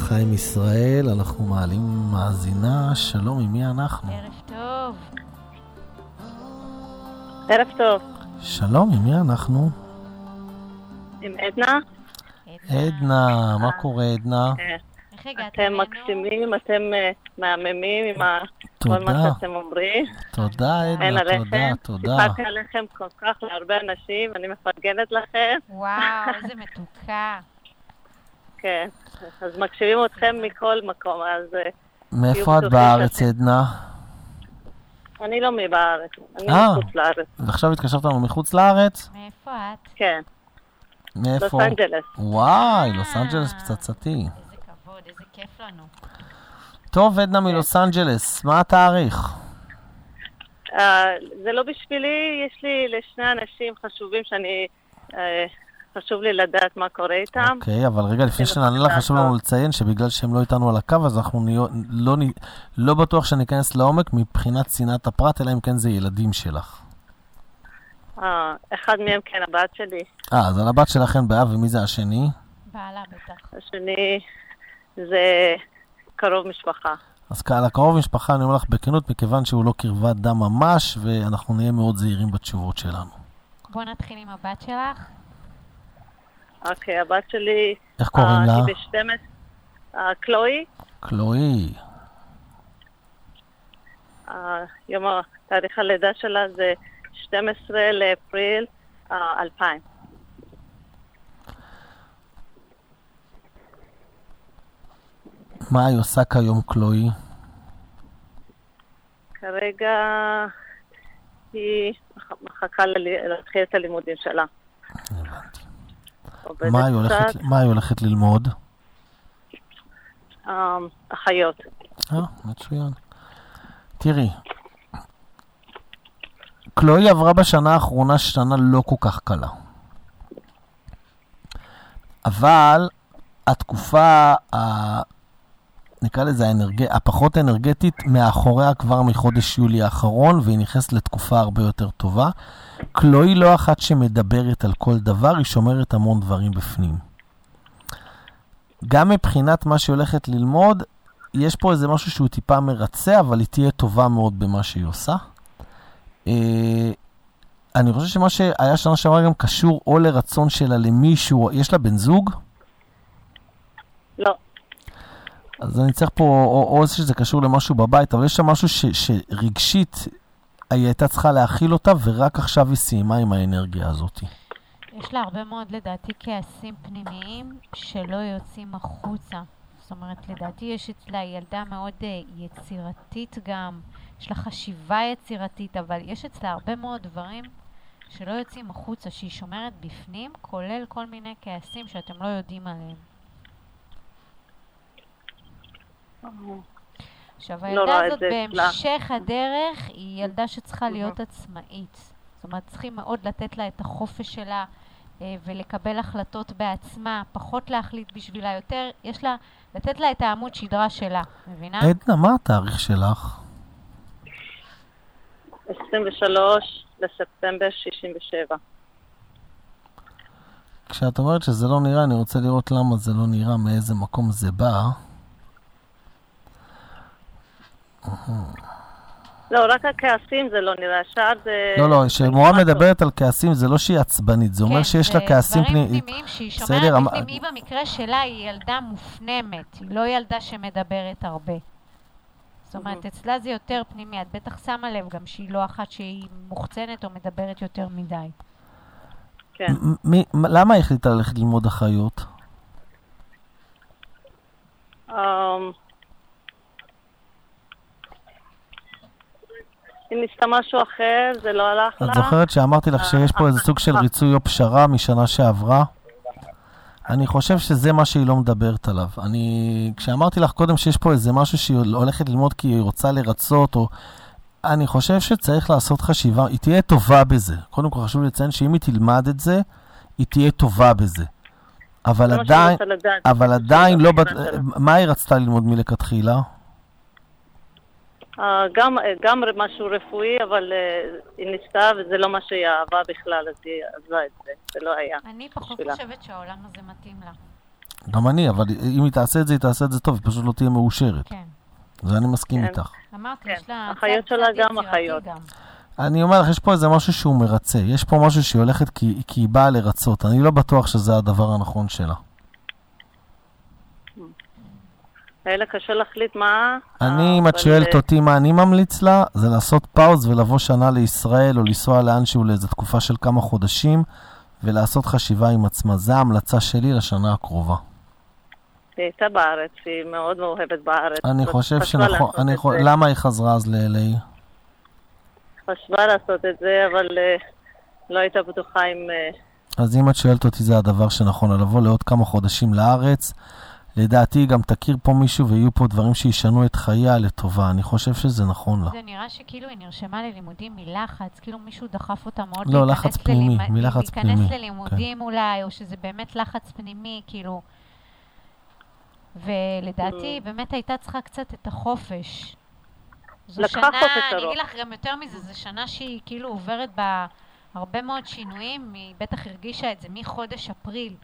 חיים ישראל, אנחנו מעלים מאזינה, שלום, עם מי אנחנו? ערב טוב. ערב טוב, שלום, עם מי אנחנו? עם עדנה. עדנה, מה קורה עדנה? אתם מקסימים, אתם אה, מהממים עם כל מה תודה. שאתם אומרים. תודה עדנה. תודה, תודה. סיפרתי עליכם כל כך להרבה אנשים, אני מפרגנת לכם. וואו, איזה מתוקה. כן, אז מקשיבים אתכם מכל מקום, אז אה, מאיפה את בארץ עדנה? אני לא מבארץ, אני אה. מחוץ לארץ. ועכשיו התקשרת לנו מחוץ לארץ? מאיפה את? כן, מאיפה? לוס אנג'לס. וואי, לוס אנג'לס פצצתי. איזה כבוד, איזה כיף לנו. טוב, עדנה מלוס אנג'לס, מה התאריך? אה, זה לא בשבילי, יש לי לשני אנשים חשובים שאני, אה, חשוב לי לדעת מה קורה איתם. אוקיי, אבל רגע, לפני שנענה לך, חשוב לנו לציין שבגלל שהם לא איתנו על הקו, אז אנחנו נהיה- לא נ- לא בטוח שניכנס לעומק מבחינת צנעת הפרט, אלא אם כן זה ילדים שלך. אה, אחד מהם כן, הבת שלי. אה, אז על הבת שלך אין בעיה, ומי זה השני? בעלה בטח. השני זה קרוב משפחה. אז על הקרוב משפחה אני אומר לך בכנות, מכיוון שהוא לא קרבת דם ממש, ואנחנו נהיה מאוד זהירים בתשובות שלנו. בוא נתחיל עם הבת שלך. אוקיי, הבת שלי... איך קוראים אה, לה? היא ב-12... קלואי, קלואי. אה, יום תאריך הלידה שלה זה 12 לאפריל אה, 2000. מה היא עושה כיום, קלואי? כרגע היא מח- מחכה להתחיל את הלימודים שלה. עובדת מה היא הולכת- קצת, מה היא הולכת ללמוד? אה, אחיות. אה, מצוין. תראי, קלואי עברה בשנה האחרונה שנה לא כל כך קלה. אבל התקופה, ה... נקרא לזה האנרג... הפחות אנרגטית, מאחוריה כבר מחודש יולי האחרון, והיא נכנסת לתקופה הרבה יותר טובה. קלואי לא אחת שמדברת על כל דבר, היא שומרת המון דברים בפנים. גם מבחינת מה שהיא הולכת ללמוד, יש פה איזה משהו שהוא טיפה מרצה, אבל היא תהיה טובה מאוד במה שהיא עושה. אה, אני חושב שמה שהיה שנה שעברה גם קשור או לרצון שלה למישהו, יש לה בן זוג? לא. אז אני צריך פה, או, או שזה קשור למשהו בבית, אבל יש שם משהו ש, שרגשית היא הייתה צריכה להכיל אותה, ורק עכשיו היא סיימה עם האנרגיה הזאת. יש לה הרבה מאוד, לדעתי, כעסים פנימיים שלא יוצאים החוצה. זאת אומרת, לדעתי יש אצלה ילדה מאוד אה, יצירתית גם, יש לה חשיבה יצירתית, אבל יש אצלה הרבה מאוד דברים שלא יוצאים החוצה, שהיא שומרת בפנים, כולל כל מיני כעסים שאתם לא יודעים עליהם. עכשיו, לא הילדה את הזאת אצלה. בהמשך הדרך היא ילדה שצריכה להיות עצמאית. זאת אומרת, צריכים מאוד לתת לה את החופש שלה אה, ולקבל החלטות בעצמה, פחות להחליט בשבילה, יותר, יש לה, לתת לה את העמוד שדרה שלה, מבינה? עדנה, מה התאריך שלך? 23 לספטמבר 67. כשאת אומרת שזה לא נראה, אני רוצה לראות למה זה לא נראה, מאיזה מקום זה בא. לא, רק הכעסים זה לא נראה, השאר זה... לא, לא, כשמורה מדברת על כעסים, זה לא שהיא עצבנית, זה אומר כן, שיש לה זה כעסים דברים פנימיים. פנימיים שהיא בסדר, שומרת אמ- בפנים. היא במקרה שלה היא ילדה מופנמת, היא לא ילדה שמדברת הרבה. זאת אומרת, אצלה זה יותר פנימי. את בטח שמה לב גם שהיא לא אחת שהיא מוחצנת או מדברת יותר מדי. כן. למה היא החליטה ללכת ללמוד אחיות? היא ניסתה משהו אחר, זה לא הלך לה. את זוכרת שאמרתי לך שיש פה איזה סוג של ריצוי או פשרה משנה שעברה? אני חושב שזה מה שהיא לא מדברת עליו. אני, כשאמרתי לך קודם שיש פה איזה משהו שהיא הולכת ללמוד כי היא רוצה לרצות, או... אני חושב שצריך לעשות חשיבה, היא תהיה טובה בזה. קודם כל חשוב לציין שאם היא תלמד את זה, היא תהיה טובה בזה. אבל עדיין. אבל עדיין לא... מה היא רצתה ללמוד מלכתחילה? אה, גם, גם משהו רפואי, אבל אה, היא ניסתה וזה לא מה שהיא אהבה בכלל, אז היא עזבה את זה, זה לא היה. אני פחות בשבילה. חושבת שהעולם הזה מתאים לה. גם אני, אבל אם היא תעשה את זה, היא תעשה את זה טוב, היא פשוט לא תהיה מאושרת. כן. זה אני מסכים כן. איתך. אמרתי, יש לה אחיות צד- שלה גם אחיות. גם. אני אומר לך, יש פה איזה משהו שהוא מרצה. יש פה משהו שהיא הולכת כי, כי היא באה לרצות. אני לא בטוח שזה הדבר הנכון שלה. היה לה קשה להחליט מה... אני, אם את שואלת אה, אותי מה אני ממליץ לה, זה לעשות פאוז ולבוא שנה לישראל, או לנסוע לאנשהו לאיזו תקופה של כמה חודשים, ולעשות חשיבה עם עצמה. זו ההמלצה שלי לשנה הקרובה. היא הייתה בארץ, היא מאוד מאוהבת בארץ. אני חושב שנכון, אני חו-. למה היא חזרה אז ל-LA? חשבה לעשות את זה, אבל אה, לא הייתה בטוחה אם... אה, אז אם את שואלת אותי, זה הדבר שנכון לבוא לעוד כמה חודשים לארץ. לדעתי היא גם תכיר פה מישהו ויהיו פה דברים שישנו את חייה לטובה. אני חושב שזה נכון לה. זה נראה שכאילו היא נרשמה ללימודים מלחץ, כאילו מישהו דחף אותה מאוד לא, להיכנס לחץ פנימי, ללימ- מלחץ פנימי, להיכנס ללימודים אולי, או שזה באמת לחץ פנימי, כאילו... ולדעתי היא באמת הייתה צריכה קצת את החופש. זו לקחה שנה, חופש אני. אגיד לך גם יותר מזה, זו שנה שהיא כאילו עוברת בה הרבה מאוד שינויים, היא בטח הרגישה את זה מחודש אפריל.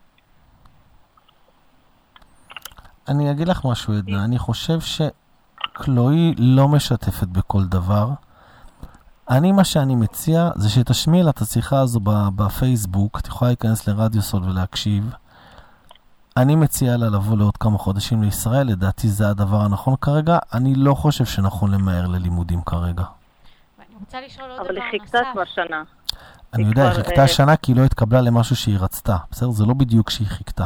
אני אגיד לך משהו, עדנה, אני חושב שקלואי לא משתפת בכל דבר. אני, מה שאני מציע, זה שתשמיעי לה את השיחה הזו בפייסבוק, את יכולה להיכנס לרדיו סול ולהקשיב. אני מציע לה לבוא לעוד כמה חודשים לישראל, לדעתי זה הדבר הנכון כרגע. אני לא חושב שנכון למהר ללימודים כרגע. ואני רוצה לשאול עוד אבל דבר היא חיכתה נוסף. כבר שנה. אני יודע, היא חיכתה אה, שנה כי היא לא התקבלה למשהו שהיא רצתה. בסדר? זה לא בדיוק שהיא חיכתה.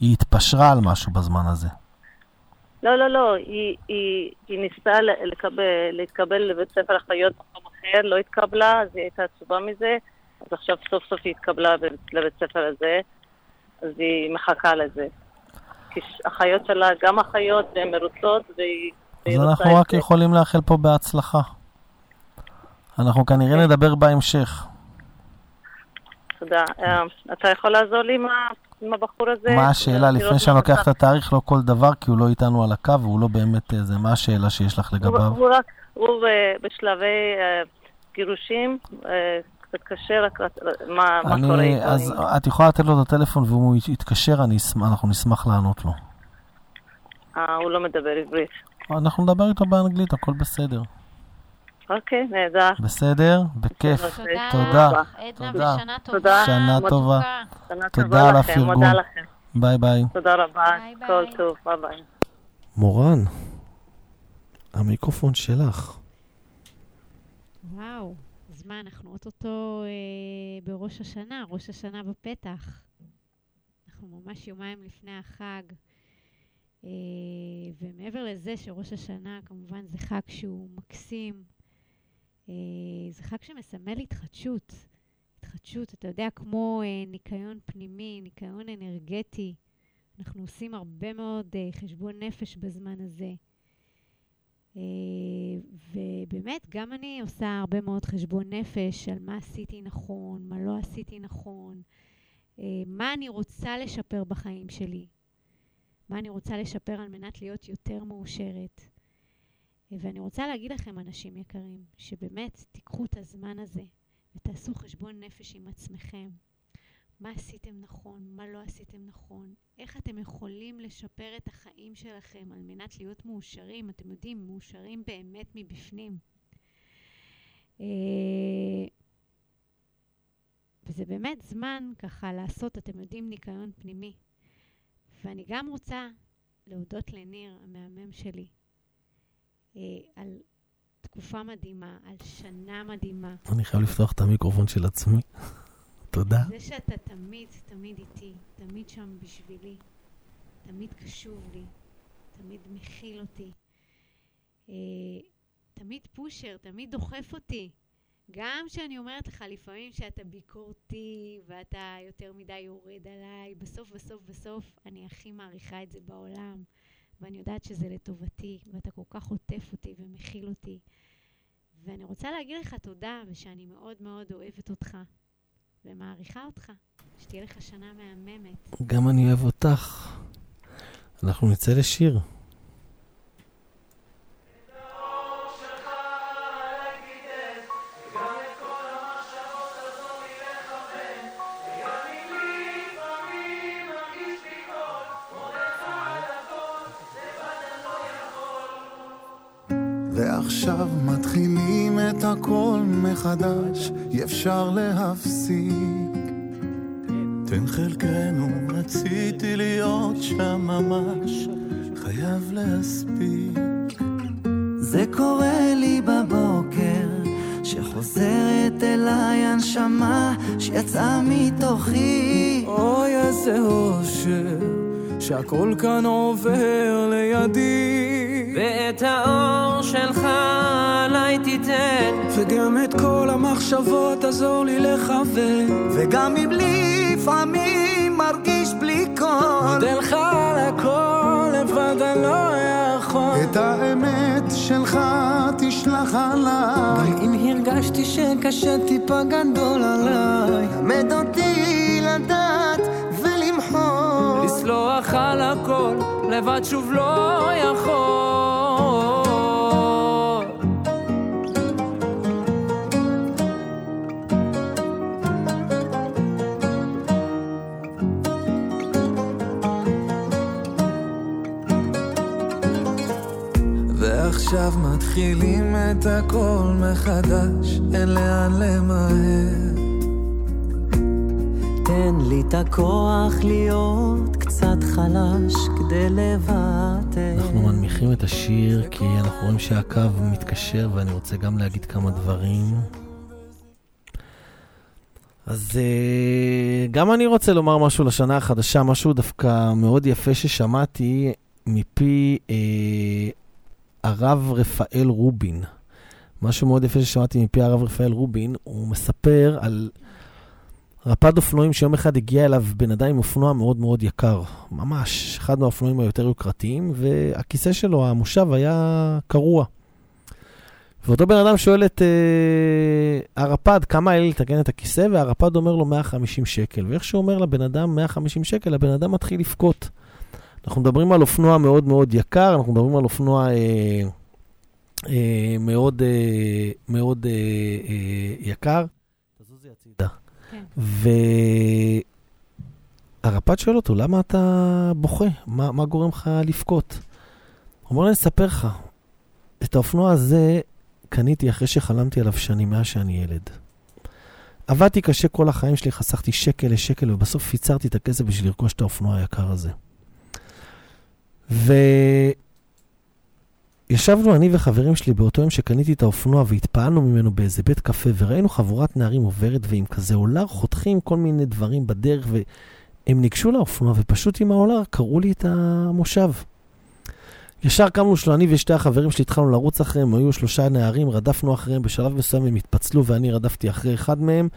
היא התפשרה על משהו בזמן הזה. לא, לא, לא, היא, היא, היא ניסתה לקבל, להתקבל לבית ספר אחיות במקום אחר, לא התקבלה, אז היא הייתה עצובה מזה, אז עכשיו סוף סוף היא התקבלה לבית ספר הזה, אז היא מחכה לזה. כי ש- אחיות שלה, גם אחיות, והן מרוצות, והיא... אז אנחנו רק זה. יכולים לאחל פה בהצלחה. אנחנו כנראה נדבר בהמשך. תודה. אה, אתה יכול לעזור לי עם עם הבחור הזה? מה השאלה, לפני שאני לוקח. את התאריך, לא כל דבר, כי הוא לא איתנו על הקו, והוא לא באמת אה, זה. מה השאלה שיש לך הוא, לגביו? הוא רק, הוא ב- בשלבי אה, גירושים, אה, קשה, רק מה, מה קורה אני. אז אם- את יכולה לתת לו את הטלפון, ואם הוא יתקשר, אני אשמח- אנחנו נשמח לענות לו. אה, הוא לא מדבר עברית. אנחנו נדבר איתו באנגלית, הכל בסדר. אוקיי, נהדר. בסדר? בכיף. תודה. עדנה, תודה. ושנה טובה. שנה. טובה. שנה תודה טובה על לכם, הפרגון. מודה לכם. ביי ביי. תודה רבה, כל טוב, ביי ביי. מורן, המיקרופון שלך. וואו, אז מה, אנחנו אוטוטו אה, בראש השנה, ראש השנה בפתח. אנחנו ממש יומיים לפני החג. אה, ומעבר לזה שראש השנה, כמובן, זה חג שהוא מקסים. אה, זה חג שמסמל התחדשות. התחדשות, אתה יודע, כמו אה, ניקיון פנימי, ניקיון אנרגטי. אנחנו עושים הרבה מאוד אה, חשבון נפש בזמן הזה. ובאמת, גם אני עושה הרבה מאוד חשבון נפש על מה עשיתי נכון, מה לא עשיתי נכון, מה אני רוצה לשפר בחיים שלי, מה אני רוצה לשפר על מנת להיות יותר מאושרת. ואני רוצה להגיד לכם, אנשים יקרים, שבאמת תיקחו את הזמן הזה ותעשו חשבון נפש עם עצמכם. מה עשיתם נכון, מה לא עשיתם נכון, איך אתם יכולים לשפר את החיים שלכם על מנת להיות מאושרים, אתם יודעים, מאושרים באמת מבפנים. אה, וזה באמת זמן ככה לעשות, אתם יודעים, ניקיון פנימי. ואני גם רוצה להודות לניר, המהמם שלי, אה, על תקופה מדהימה, על שנה מדהימה. אני חייב לפתוח את המיקרופון של עצמי. [LAUGHS] תודה. זה שאתה תמיד, תמיד איתי, תמיד שם בשבילי, תמיד קשוב לי, תמיד מכיל אותי, אה, תמיד פושר, תמיד דוחף אותי. גם כשאני אומרת לך לפעמים שאתה ביקורתי ואתה יותר מדי יורד עליי, בסוף, בסוף, בסוף אני הכי מעריכה את זה בעולם, ואני יודעת שזה לטובתי, ואתה כל כך עוטף אותי ומכיל אותי. ואני רוצה להגיד לך תודה, ושאני מאוד מאוד אוהבת אותך. ומעריכה אותך. שתהיה לך שנה מהממת. גם אני אוהב אותך. אנחנו נצא לשיר. אפשר להפסיק. תן חלקנו, רציתי להיות שם ממש, חייב להספיק. זה קורה לי בבוקר, שחוזרת אליי הנשמה שיצאה מתוכי. אוי איזה אושר, שהכל כאן עובר לידי. ואת האור שלך עליי תיתן וגם את כל המחשבות עזור לי לכוון. וגם אם לפעמים מרגיש בלי קול. מודה לך על הכל, לבד אני לא יכול. את האמת שלך תשלח עליי. גם אם הרגשתי שקשה טיפה גדול עליי. למד אותי לדעת ולמחול. לסלוח על הכל, לבד שוב לא יכול ועכשיו מתחילים את הכל מחדש, אין לאן למהר. תן לי את הכוח להיות קצת חלש כדי לוותר. אנחנו מנמיכים את השיר כי אנחנו רואים שהקו מתקשר ואני רוצה גם להגיד כמה דברים. אז אה, גם אני רוצה לומר משהו לשנה החדשה, משהו דווקא מאוד יפה ששמעתי מפי אה, הרב רפאל רובין. משהו מאוד יפה ששמעתי מפי הרב רפאל רובין, הוא מספר על רפד אופנועים שיום אחד הגיע אליו בן אדם עם אופנוע מאוד מאוד יקר, ממש, אחד מהאופנועים היותר יוקרתיים, והכיסא שלו, המושב, היה קרוע. ואותו בן אדם שואל את אה, הרפד, כמה היה לי לתקן את הכיסא, והרפד אומר לו 150 שקל. ואיך שהוא אומר לבן אדם 150 שקל, הבן אדם מתחיל לבכות. אנחנו מדברים על אופנוע מאוד מאוד יקר, אנחנו מדברים על אופנוע אה, אה, מאוד, אה, מאוד אה, אה, יקר. תזוזי הצידה. והרפ"ד שואל אותו, למה אתה בוכה? מה, מה גורם לך לבכות? הוא אומר לי, אני אספר לך, את האופנוע הזה קניתי אחרי שחלמתי עליו שנים, מאז שאני ילד. עבדתי קשה כל החיים שלי, חסכתי שקל לשקל, ובסוף פיצרתי את הכסף בשביל לרכוש את האופנוע היקר הזה. וישבנו אני וחברים שלי באותו יום שקניתי את האופנוע והתפעלנו ממנו באיזה בית קפה, וראינו חבורת נערים עוברת ועם כזה אולר חותכים כל מיני דברים בדרך, והם ניגשו לאופנוע ופשוט עם האולר קראו לי את המושב. ישר קמנו שלו, אני ושתי החברים שלי התחלנו לרוץ אחריהם, היו שלושה נערים, רדפנו אחריהם, בשלב מסוים הם התפצלו ואני רדפתי אחרי אחד מהם,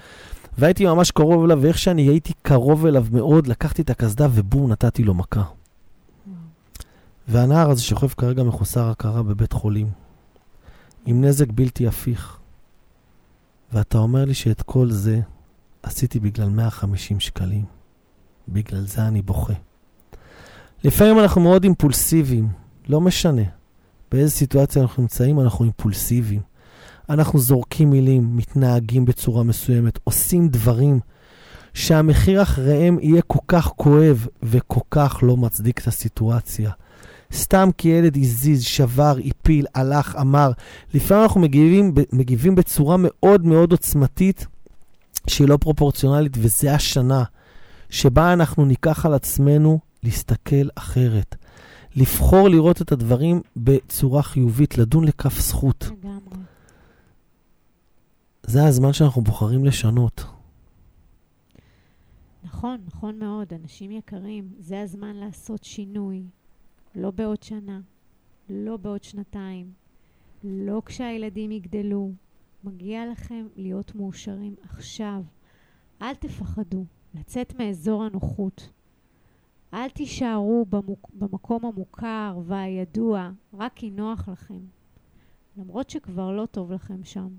והייתי ממש קרוב אליו, ואיך שאני הייתי קרוב אליו מאוד, לקחתי את הקסדה ובום, נתתי לו מכה. והנער הזה שוכב כרגע מחוסר הכרה בבית חולים, עם נזק בלתי הפיך. ואתה אומר לי שאת כל זה עשיתי בגלל 150 שקלים. בגלל זה אני בוכה. לפעמים אנחנו מאוד אימפולסיביים, לא משנה. באיזה סיטואציה אנחנו נמצאים, אנחנו אימפולסיביים. אנחנו זורקים מילים, מתנהגים בצורה מסוימת, עושים דברים שהמחיר אחריהם יהיה כל כך כואב וכל כך לא מצדיק את הסיטואציה. סתם כי ילד הזיז, שבר, הפיל, הלך, אמר. לפעמים אנחנו מגיבים, מגיבים בצורה מאוד מאוד עוצמתית שהיא לא פרופורציונלית, וזה השנה שבה אנחנו ניקח על עצמנו להסתכל אחרת. לבחור לראות את הדברים בצורה חיובית, לדון לכף זכות. לגמרי. זה הזמן שאנחנו בוחרים לשנות. נכון, נכון מאוד. אנשים יקרים, זה הזמן לעשות שינוי. לא בעוד שנה, לא בעוד שנתיים, לא כשהילדים יגדלו. מגיע לכם להיות מאושרים עכשיו. אל תפחדו לצאת מאזור הנוחות. אל תישארו במוק, במקום המוכר והידוע, רק כי נוח לכם. למרות שכבר לא טוב לכם שם.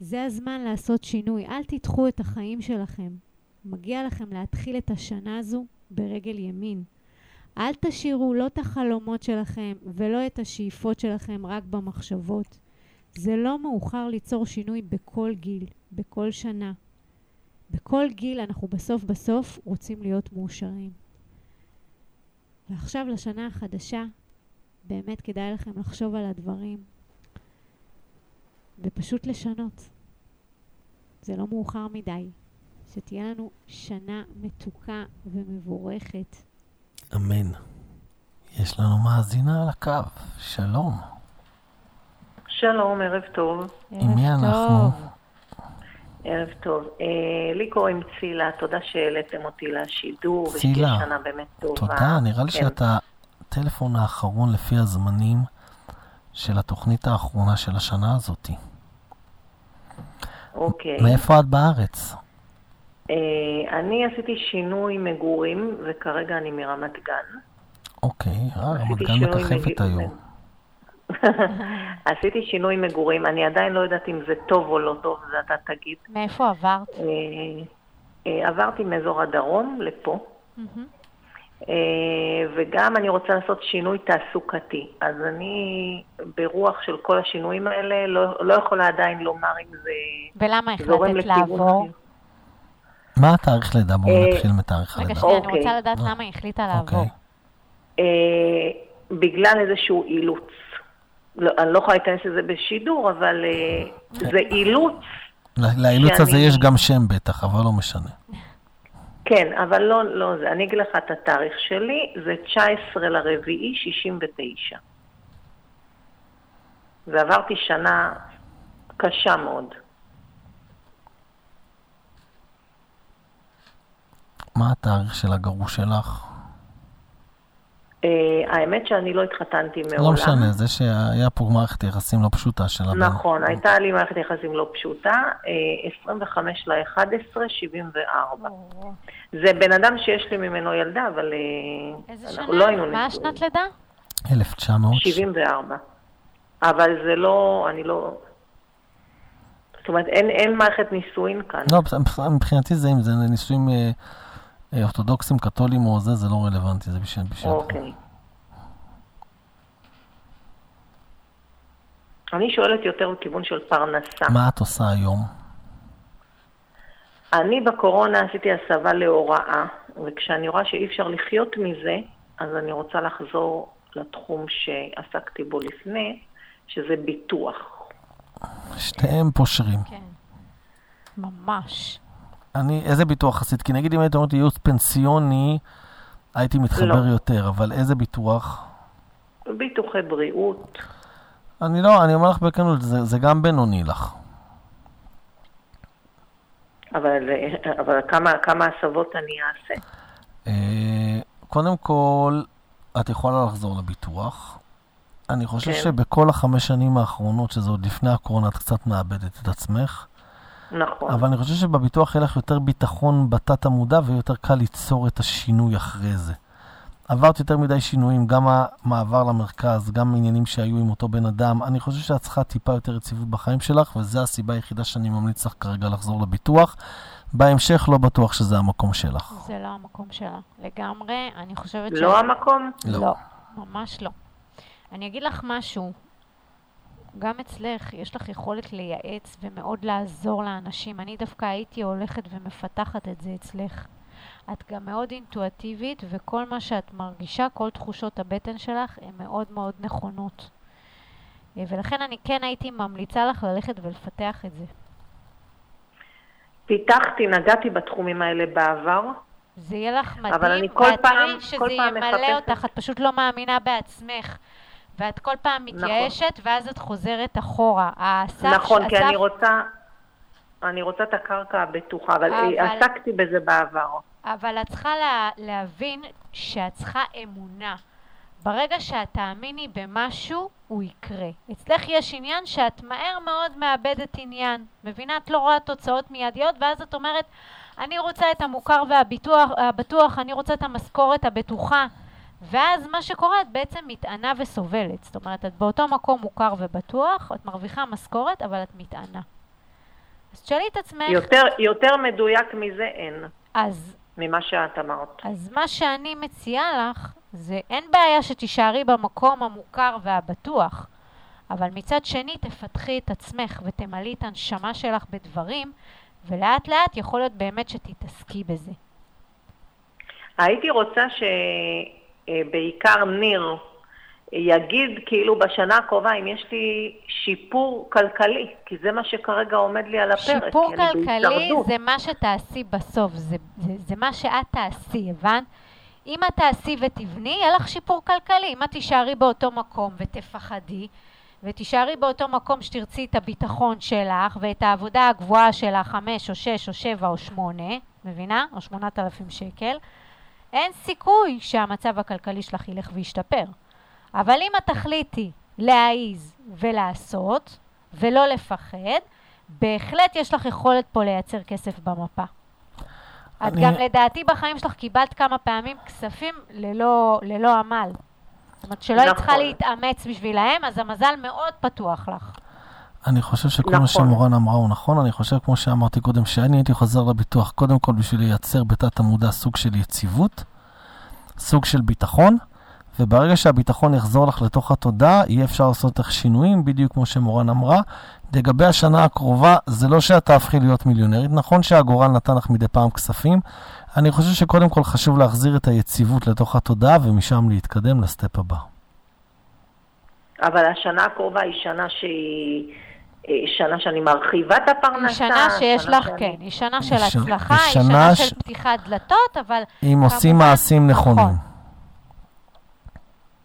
זה הזמן לעשות שינוי. אל תדחו את החיים שלכם. מגיע לכם להתחיל את השנה הזו ברגל ימין. אל תשאירו לא את החלומות שלכם ולא את השאיפות שלכם רק במחשבות. זה לא מאוחר ליצור שינוי בכל גיל, בכל שנה. בכל גיל אנחנו בסוף בסוף רוצים להיות מאושרים. ועכשיו לשנה החדשה, באמת כדאי לכם לחשוב על הדברים ופשוט לשנות. זה לא מאוחר מדי. שתהיה לנו שנה מתוקה ומבורכת. אמן. יש לנו מאזינה על הקו, שלום. שלום, ערב טוב. עם מי אנחנו? ערב טוב. אה, לי קוראים צילה, תודה שהעליתם אותי לשידור. צילה, שנה באמת טובה. תודה, נראה לי כן. שאתה הטלפון האחרון לפי הזמנים של התוכנית האחרונה של השנה הזאת. אוקיי. מאיפה את בארץ? אה, אני עשיתי שינוי מגורים, וכרגע אני מרמת גן. אוקיי, אה, רמת גן מככבת היום. [LAUGHS] עשיתי שינוי מגורים, אני עדיין לא יודעת אם זה טוב או לא טוב, זה אתה תגיד. מאיפה עברת? אה, אה, עברתי מאזור הדרום לפה. וגם אני רוצה לעשות שינוי תעסוקתי. אז אני, ברוח של כל השינויים האלה, לא, לא יכולה עדיין לומר אם זה ולמה החלטת לכיוון לעבור? חיובי. מה התאריך לידה? בואו אה, נתחיל מתאריך רגע, הלידה. שנייה, אני אוקיי. רוצה לדעת למה היא החליטה לעבור. אה, בגלל איזשהו אילוץ. לא, אני לא יכולה להיכנס לזה בשידור, אבל אה, זה אילוץ. לאילוץ הזה יש גם שם בטח, אבל לא משנה. כן, אבל לא, לא זה. אני אגיד לך את התאריך שלי, זה 19 לרביעי 69. ועברתי שנה קשה מאוד. מה התאריך של הגרוש שלך? אה, האמת שאני לא התחתנתי מעולם. לא משנה, זה שהיה פה מערכת יחסים לא פשוטה של הבן. נכון, הייתה לי מערכת יחסים לא פשוטה, אה, 25 ל-11, 74. זה בן אדם שיש לי ממנו ילדה, אבל אה, אנחנו? לא היינו מה נשואים. השנת לידה? 1900. 74. אבל זה לא, אני לא... זאת אומרת, אין, מערכת נישואין כאן. לא, מבחינתי זה אם זה נישואים אה, אורתודוקסים, קתולים או זה, זה לא רלוונטי, זה בשביל... אוקיי. אני שואלת יותר בכיוון של פרנסה. מה את עושה היום? אני בקורונה עשיתי הסבה להוראה, וכשאני רואה שאי אפשר לחיות מזה, אז אני רוצה לחזור לתחום שעסקתי בו לפני, שזה ביטוח. שתיהם פושרים. כן. ממש. אני, איזה ביטוח עשית? כי נגיד אם היית אומרת ייעוץ פנסיוני, הייתי מתחבר לא. יותר, אבל איזה ביטוח? ביטוחי בריאות. אני לא, אני אומר לך בכנות, זה, זה גם בינוני לך. אבל, אבל כמה, כמה הסבות אני אעשה? אה, קודם כל, את יכולה לחזור לביטוח. אני חושב כן. שבכל החמש שנים האחרונות, שזה עוד לפני הקורונה, את קצת מאבדת את עצמך. נכון. אבל אני חושב שבביטוח יהיה לך יותר ביטחון בתת המודע ויותר קל ליצור את השינוי אחרי זה. עברת יותר מדי שינויים, גם המעבר למרכז, גם עניינים שהיו עם אותו בן אדם. אני חושב שאת צריכה טיפה יותר יציבות בחיים שלך, וזו הסיבה היחידה שאני ממליץ לך כרגע לחזור לביטוח. בהמשך לא בטוח שזה המקום שלך. זה לא המקום שלה. לגמרי, אני חושבת לא המקום? לא. לא, ממש לא. אני אגיד לך משהו, גם אצלך יש לך יכולת לייעץ ומאוד לעזור לאנשים. אני דווקא הייתי הולכת ומפתחת את זה אצלך. את גם מאוד אינטואטיבית, וכל מה שאת מרגישה, כל תחושות הבטן שלך, הן מאוד מאוד נכונות. אה, ולכן אני כן הייתי ממליצה לך ללכת ולפתח את זה. פיתחתי, נגעתי בתחומים האלה בעבר. זה יהיה לך מדהים, אבל אני כל ואת תראי שזה ימלא מחפשת- אותך, את פשוט לא מאמינה בעצמך. ואת כל פעם נכון. מתייאשת, ואז את חוזרת אחורה. הסף, נכון, כי הסף, אני רוצה, אני רוצה את הקרקע הבטוחה, אבל, אבל- אבל... עסקתי בזה בעבר. אבל את צריכה לה, להבין שאת צריכה אמונה. ברגע שאת תאמיני במשהו, הוא יקרה. אצלך יש עניין שאת מהר מאוד מאבדת עניין. מבינה? את לא רואה תוצאות מיידיות, ואז את אומרת, אני רוצה את המוכר והבטוח, הבטוח, אני רוצה את המשכורת הבטוחה. ואז מה שקורה, את בעצם מתענה וסובלת. זאת אומרת, את באותו מקום מוכר ובטוח, את מרוויחה משכורת, אבל את מתענה. אז תשאלי את עצמך... יותר, יותר מדויק מזה אין, אז ממה שאת אמרת. אז מה שאני מציעה לך, זה אין בעיה שתישארי במקום המוכר והבטוח, אבל מצד שני תפתחי את עצמך ותמלאי את הנשמה שלך בדברים, ולאט לאט יכול להיות באמת שתתעסקי בזה. הייתי רוצה שבעיקר ניר יגיד כאילו בשנה הקרובה אם יש לי שיפור כלכלי, כי זה מה שכרגע עומד לי על הפרק. שיפור כלכלי. זה מה שתעשי בסוף, זה, זה, זה מה שאת תעשי, הבנת? אם את תעשי ותבני, יהיה לך שיפור כלכלי. אם את תישארי באותו מקום ותפחדי, ותישארי באותו מקום שתרצי את הביטחון שלך ואת העבודה הגבוהה של החמש או שש או שבע או שמונה, מבינה? או שמונת אלפים שקל, אין סיכוי שהמצב הכלכלי שלך ילך וישתפר. אבל אם את תחליטי להעיז ולעשות, ולא לפחד, בהחלט יש לך יכולת פה לייצר כסף במפה. את אני- גם לדעתי בחיים שלך קיבלת כמה פעמים כספים ללא, ללא עמל. זאת אומרת שלא היית צריכה נכון. להתאמץ בשבילהם, אז המזל מאוד פתוח לך. אני חושב שכל מה נכון. שמורן אמרה הוא נכון, אני חושב, כמו שאמרתי קודם, שאני הייתי חוזר לביטוח קודם כל בשביל לייצר בתת המודע סוג של יציבות, סוג של ביטחון, וברגע שהביטחון יחזור לך לתוך התודעה, יהיה אפשר לעשות לך שינויים, בדיוק כמו שמורן אמרה. לגבי השנה הקרובה, זה לא שאת תהפכי להיות מיליונרית, נכון שהגורל נתן לך מדי פעם כספים, אני חושב שקודם כל חשוב להחזיר את היציבות לתוך התודעה, ומשם להתקדם לסטפ הבא. אבל השנה הקרובה היא שנה שהיא שנה שאני מרחיבה את הפרנסה. היא שנה שיש לך, שאני- כן, היא שנה של היא ש- הצלחה, היא היא שנה שנה של ש- פתיחת דלתות, אבל אם עושים כמובן- מעשים נכונים. נכון.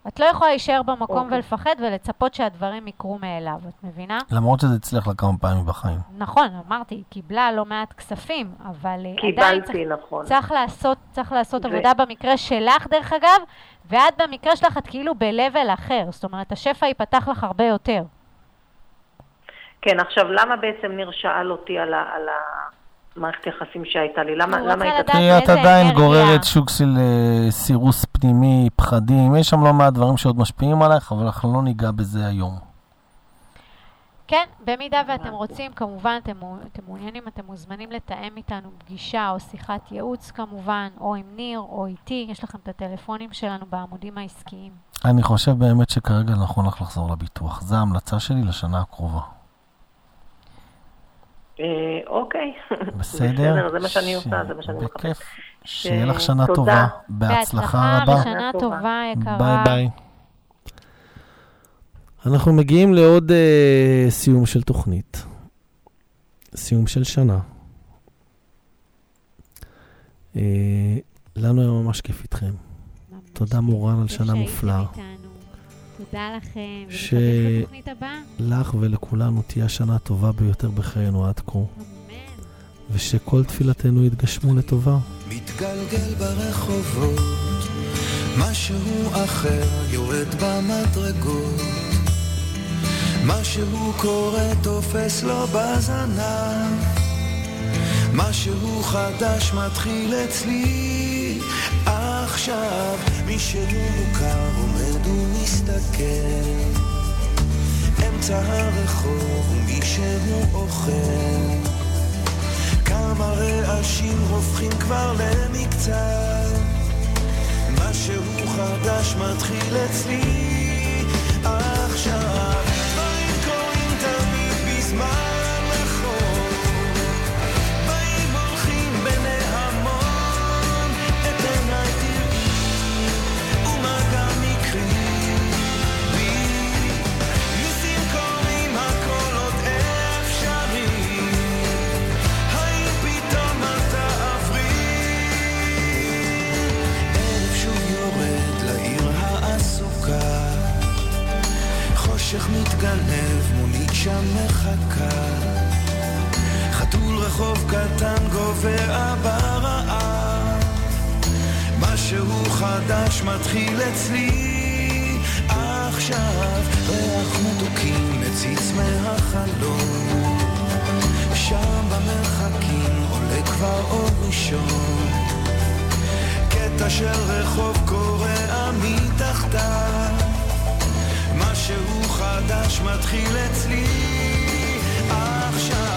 את לא יכולה להישאר במקום אוקיי. ולפחד ולצפות שהדברים יקרו מאליו, את מבינה? למרות שזה הצליח לה כמה פעמים בחיים. נכון, אמרתי, היא קיבלה לא מעט כספים, אבל אה, עדיין קיבלתי, צריך, נכון. צריך לעשות, צריך לעשות ו- עבודה במקרה שלך, דרך אגב, ואת במקרה שלך את כאילו ב-level אחר, זאת אומרת, השפע ייפתח לך הרבה יותר. כן, עכשיו, למה בעצם ניר שאל אותי על, ה, על המערכת יחסים שהייתה לי? למה, למה רצה היית... לדעת כי את עדיין אנרגיה. גוררת שוק של אה, סירוס פנימי, פחדים, יש שם לא מעט דברים שעוד משפיעים עלייך, אבל אנחנו לא ניגע בזה היום. כן, במידה ואתם רוצים, כמובן, אתם, אתם מעוניינים, אתם מוזמנים לתאם איתנו פגישה או שיחת ייעוץ כמובן, או עם ניר או איתי, יש לכם את הטלפונים שלנו בעמודים העסקיים. אני חושב באמת שכרגע נכון לך לחזור לביטוח. זו ההמלצה שלי לשנה הקרובה. אה, אוקיי. בסדר? זה מה שאני עושה, זה מה שאני מחפשת. בכיף. שיהיה לך שנה תודה. טובה. בהצלחה רבה. ושנה טובה, יקרה. ביי ביי. אנחנו מגיעים לעוד אה, סיום של תוכנית. סיום של שנה. אה, לנו היה ממש כיף איתכם. תודה מורן על שנה מופלאה. תודה לכם, ש- הבאה. לך ולכולנו תהיה השנה הטובה ביותר בחיינו עד כה. ושכל תפילתנו יתגשמו לטובה. מתגלגל ברחובות, משהו אחר יורד במדרגות, משהו קורה תופס לו בזנב, משהו חדש מתחיל אצלי עכשיו, מישהו מוכר עומד ומסתכל, אמצע הרחוב ומישהו אוכל. כמה רעשים הופכים כבר למקצת. משהו חדש מתחיל אצלי. עכשיו מתגנב, מונית שם מחכה. חתול רחוב קטן גובע ברעב משהו חדש מתחיל אצלי. עכשיו ריח מתוקים מציץ מהחלון. שם במרחקים עולה כבר אור ראשון. קטע של רחוב קורע מתחתיו משהו חדש מתחיל אצלי. עכשיו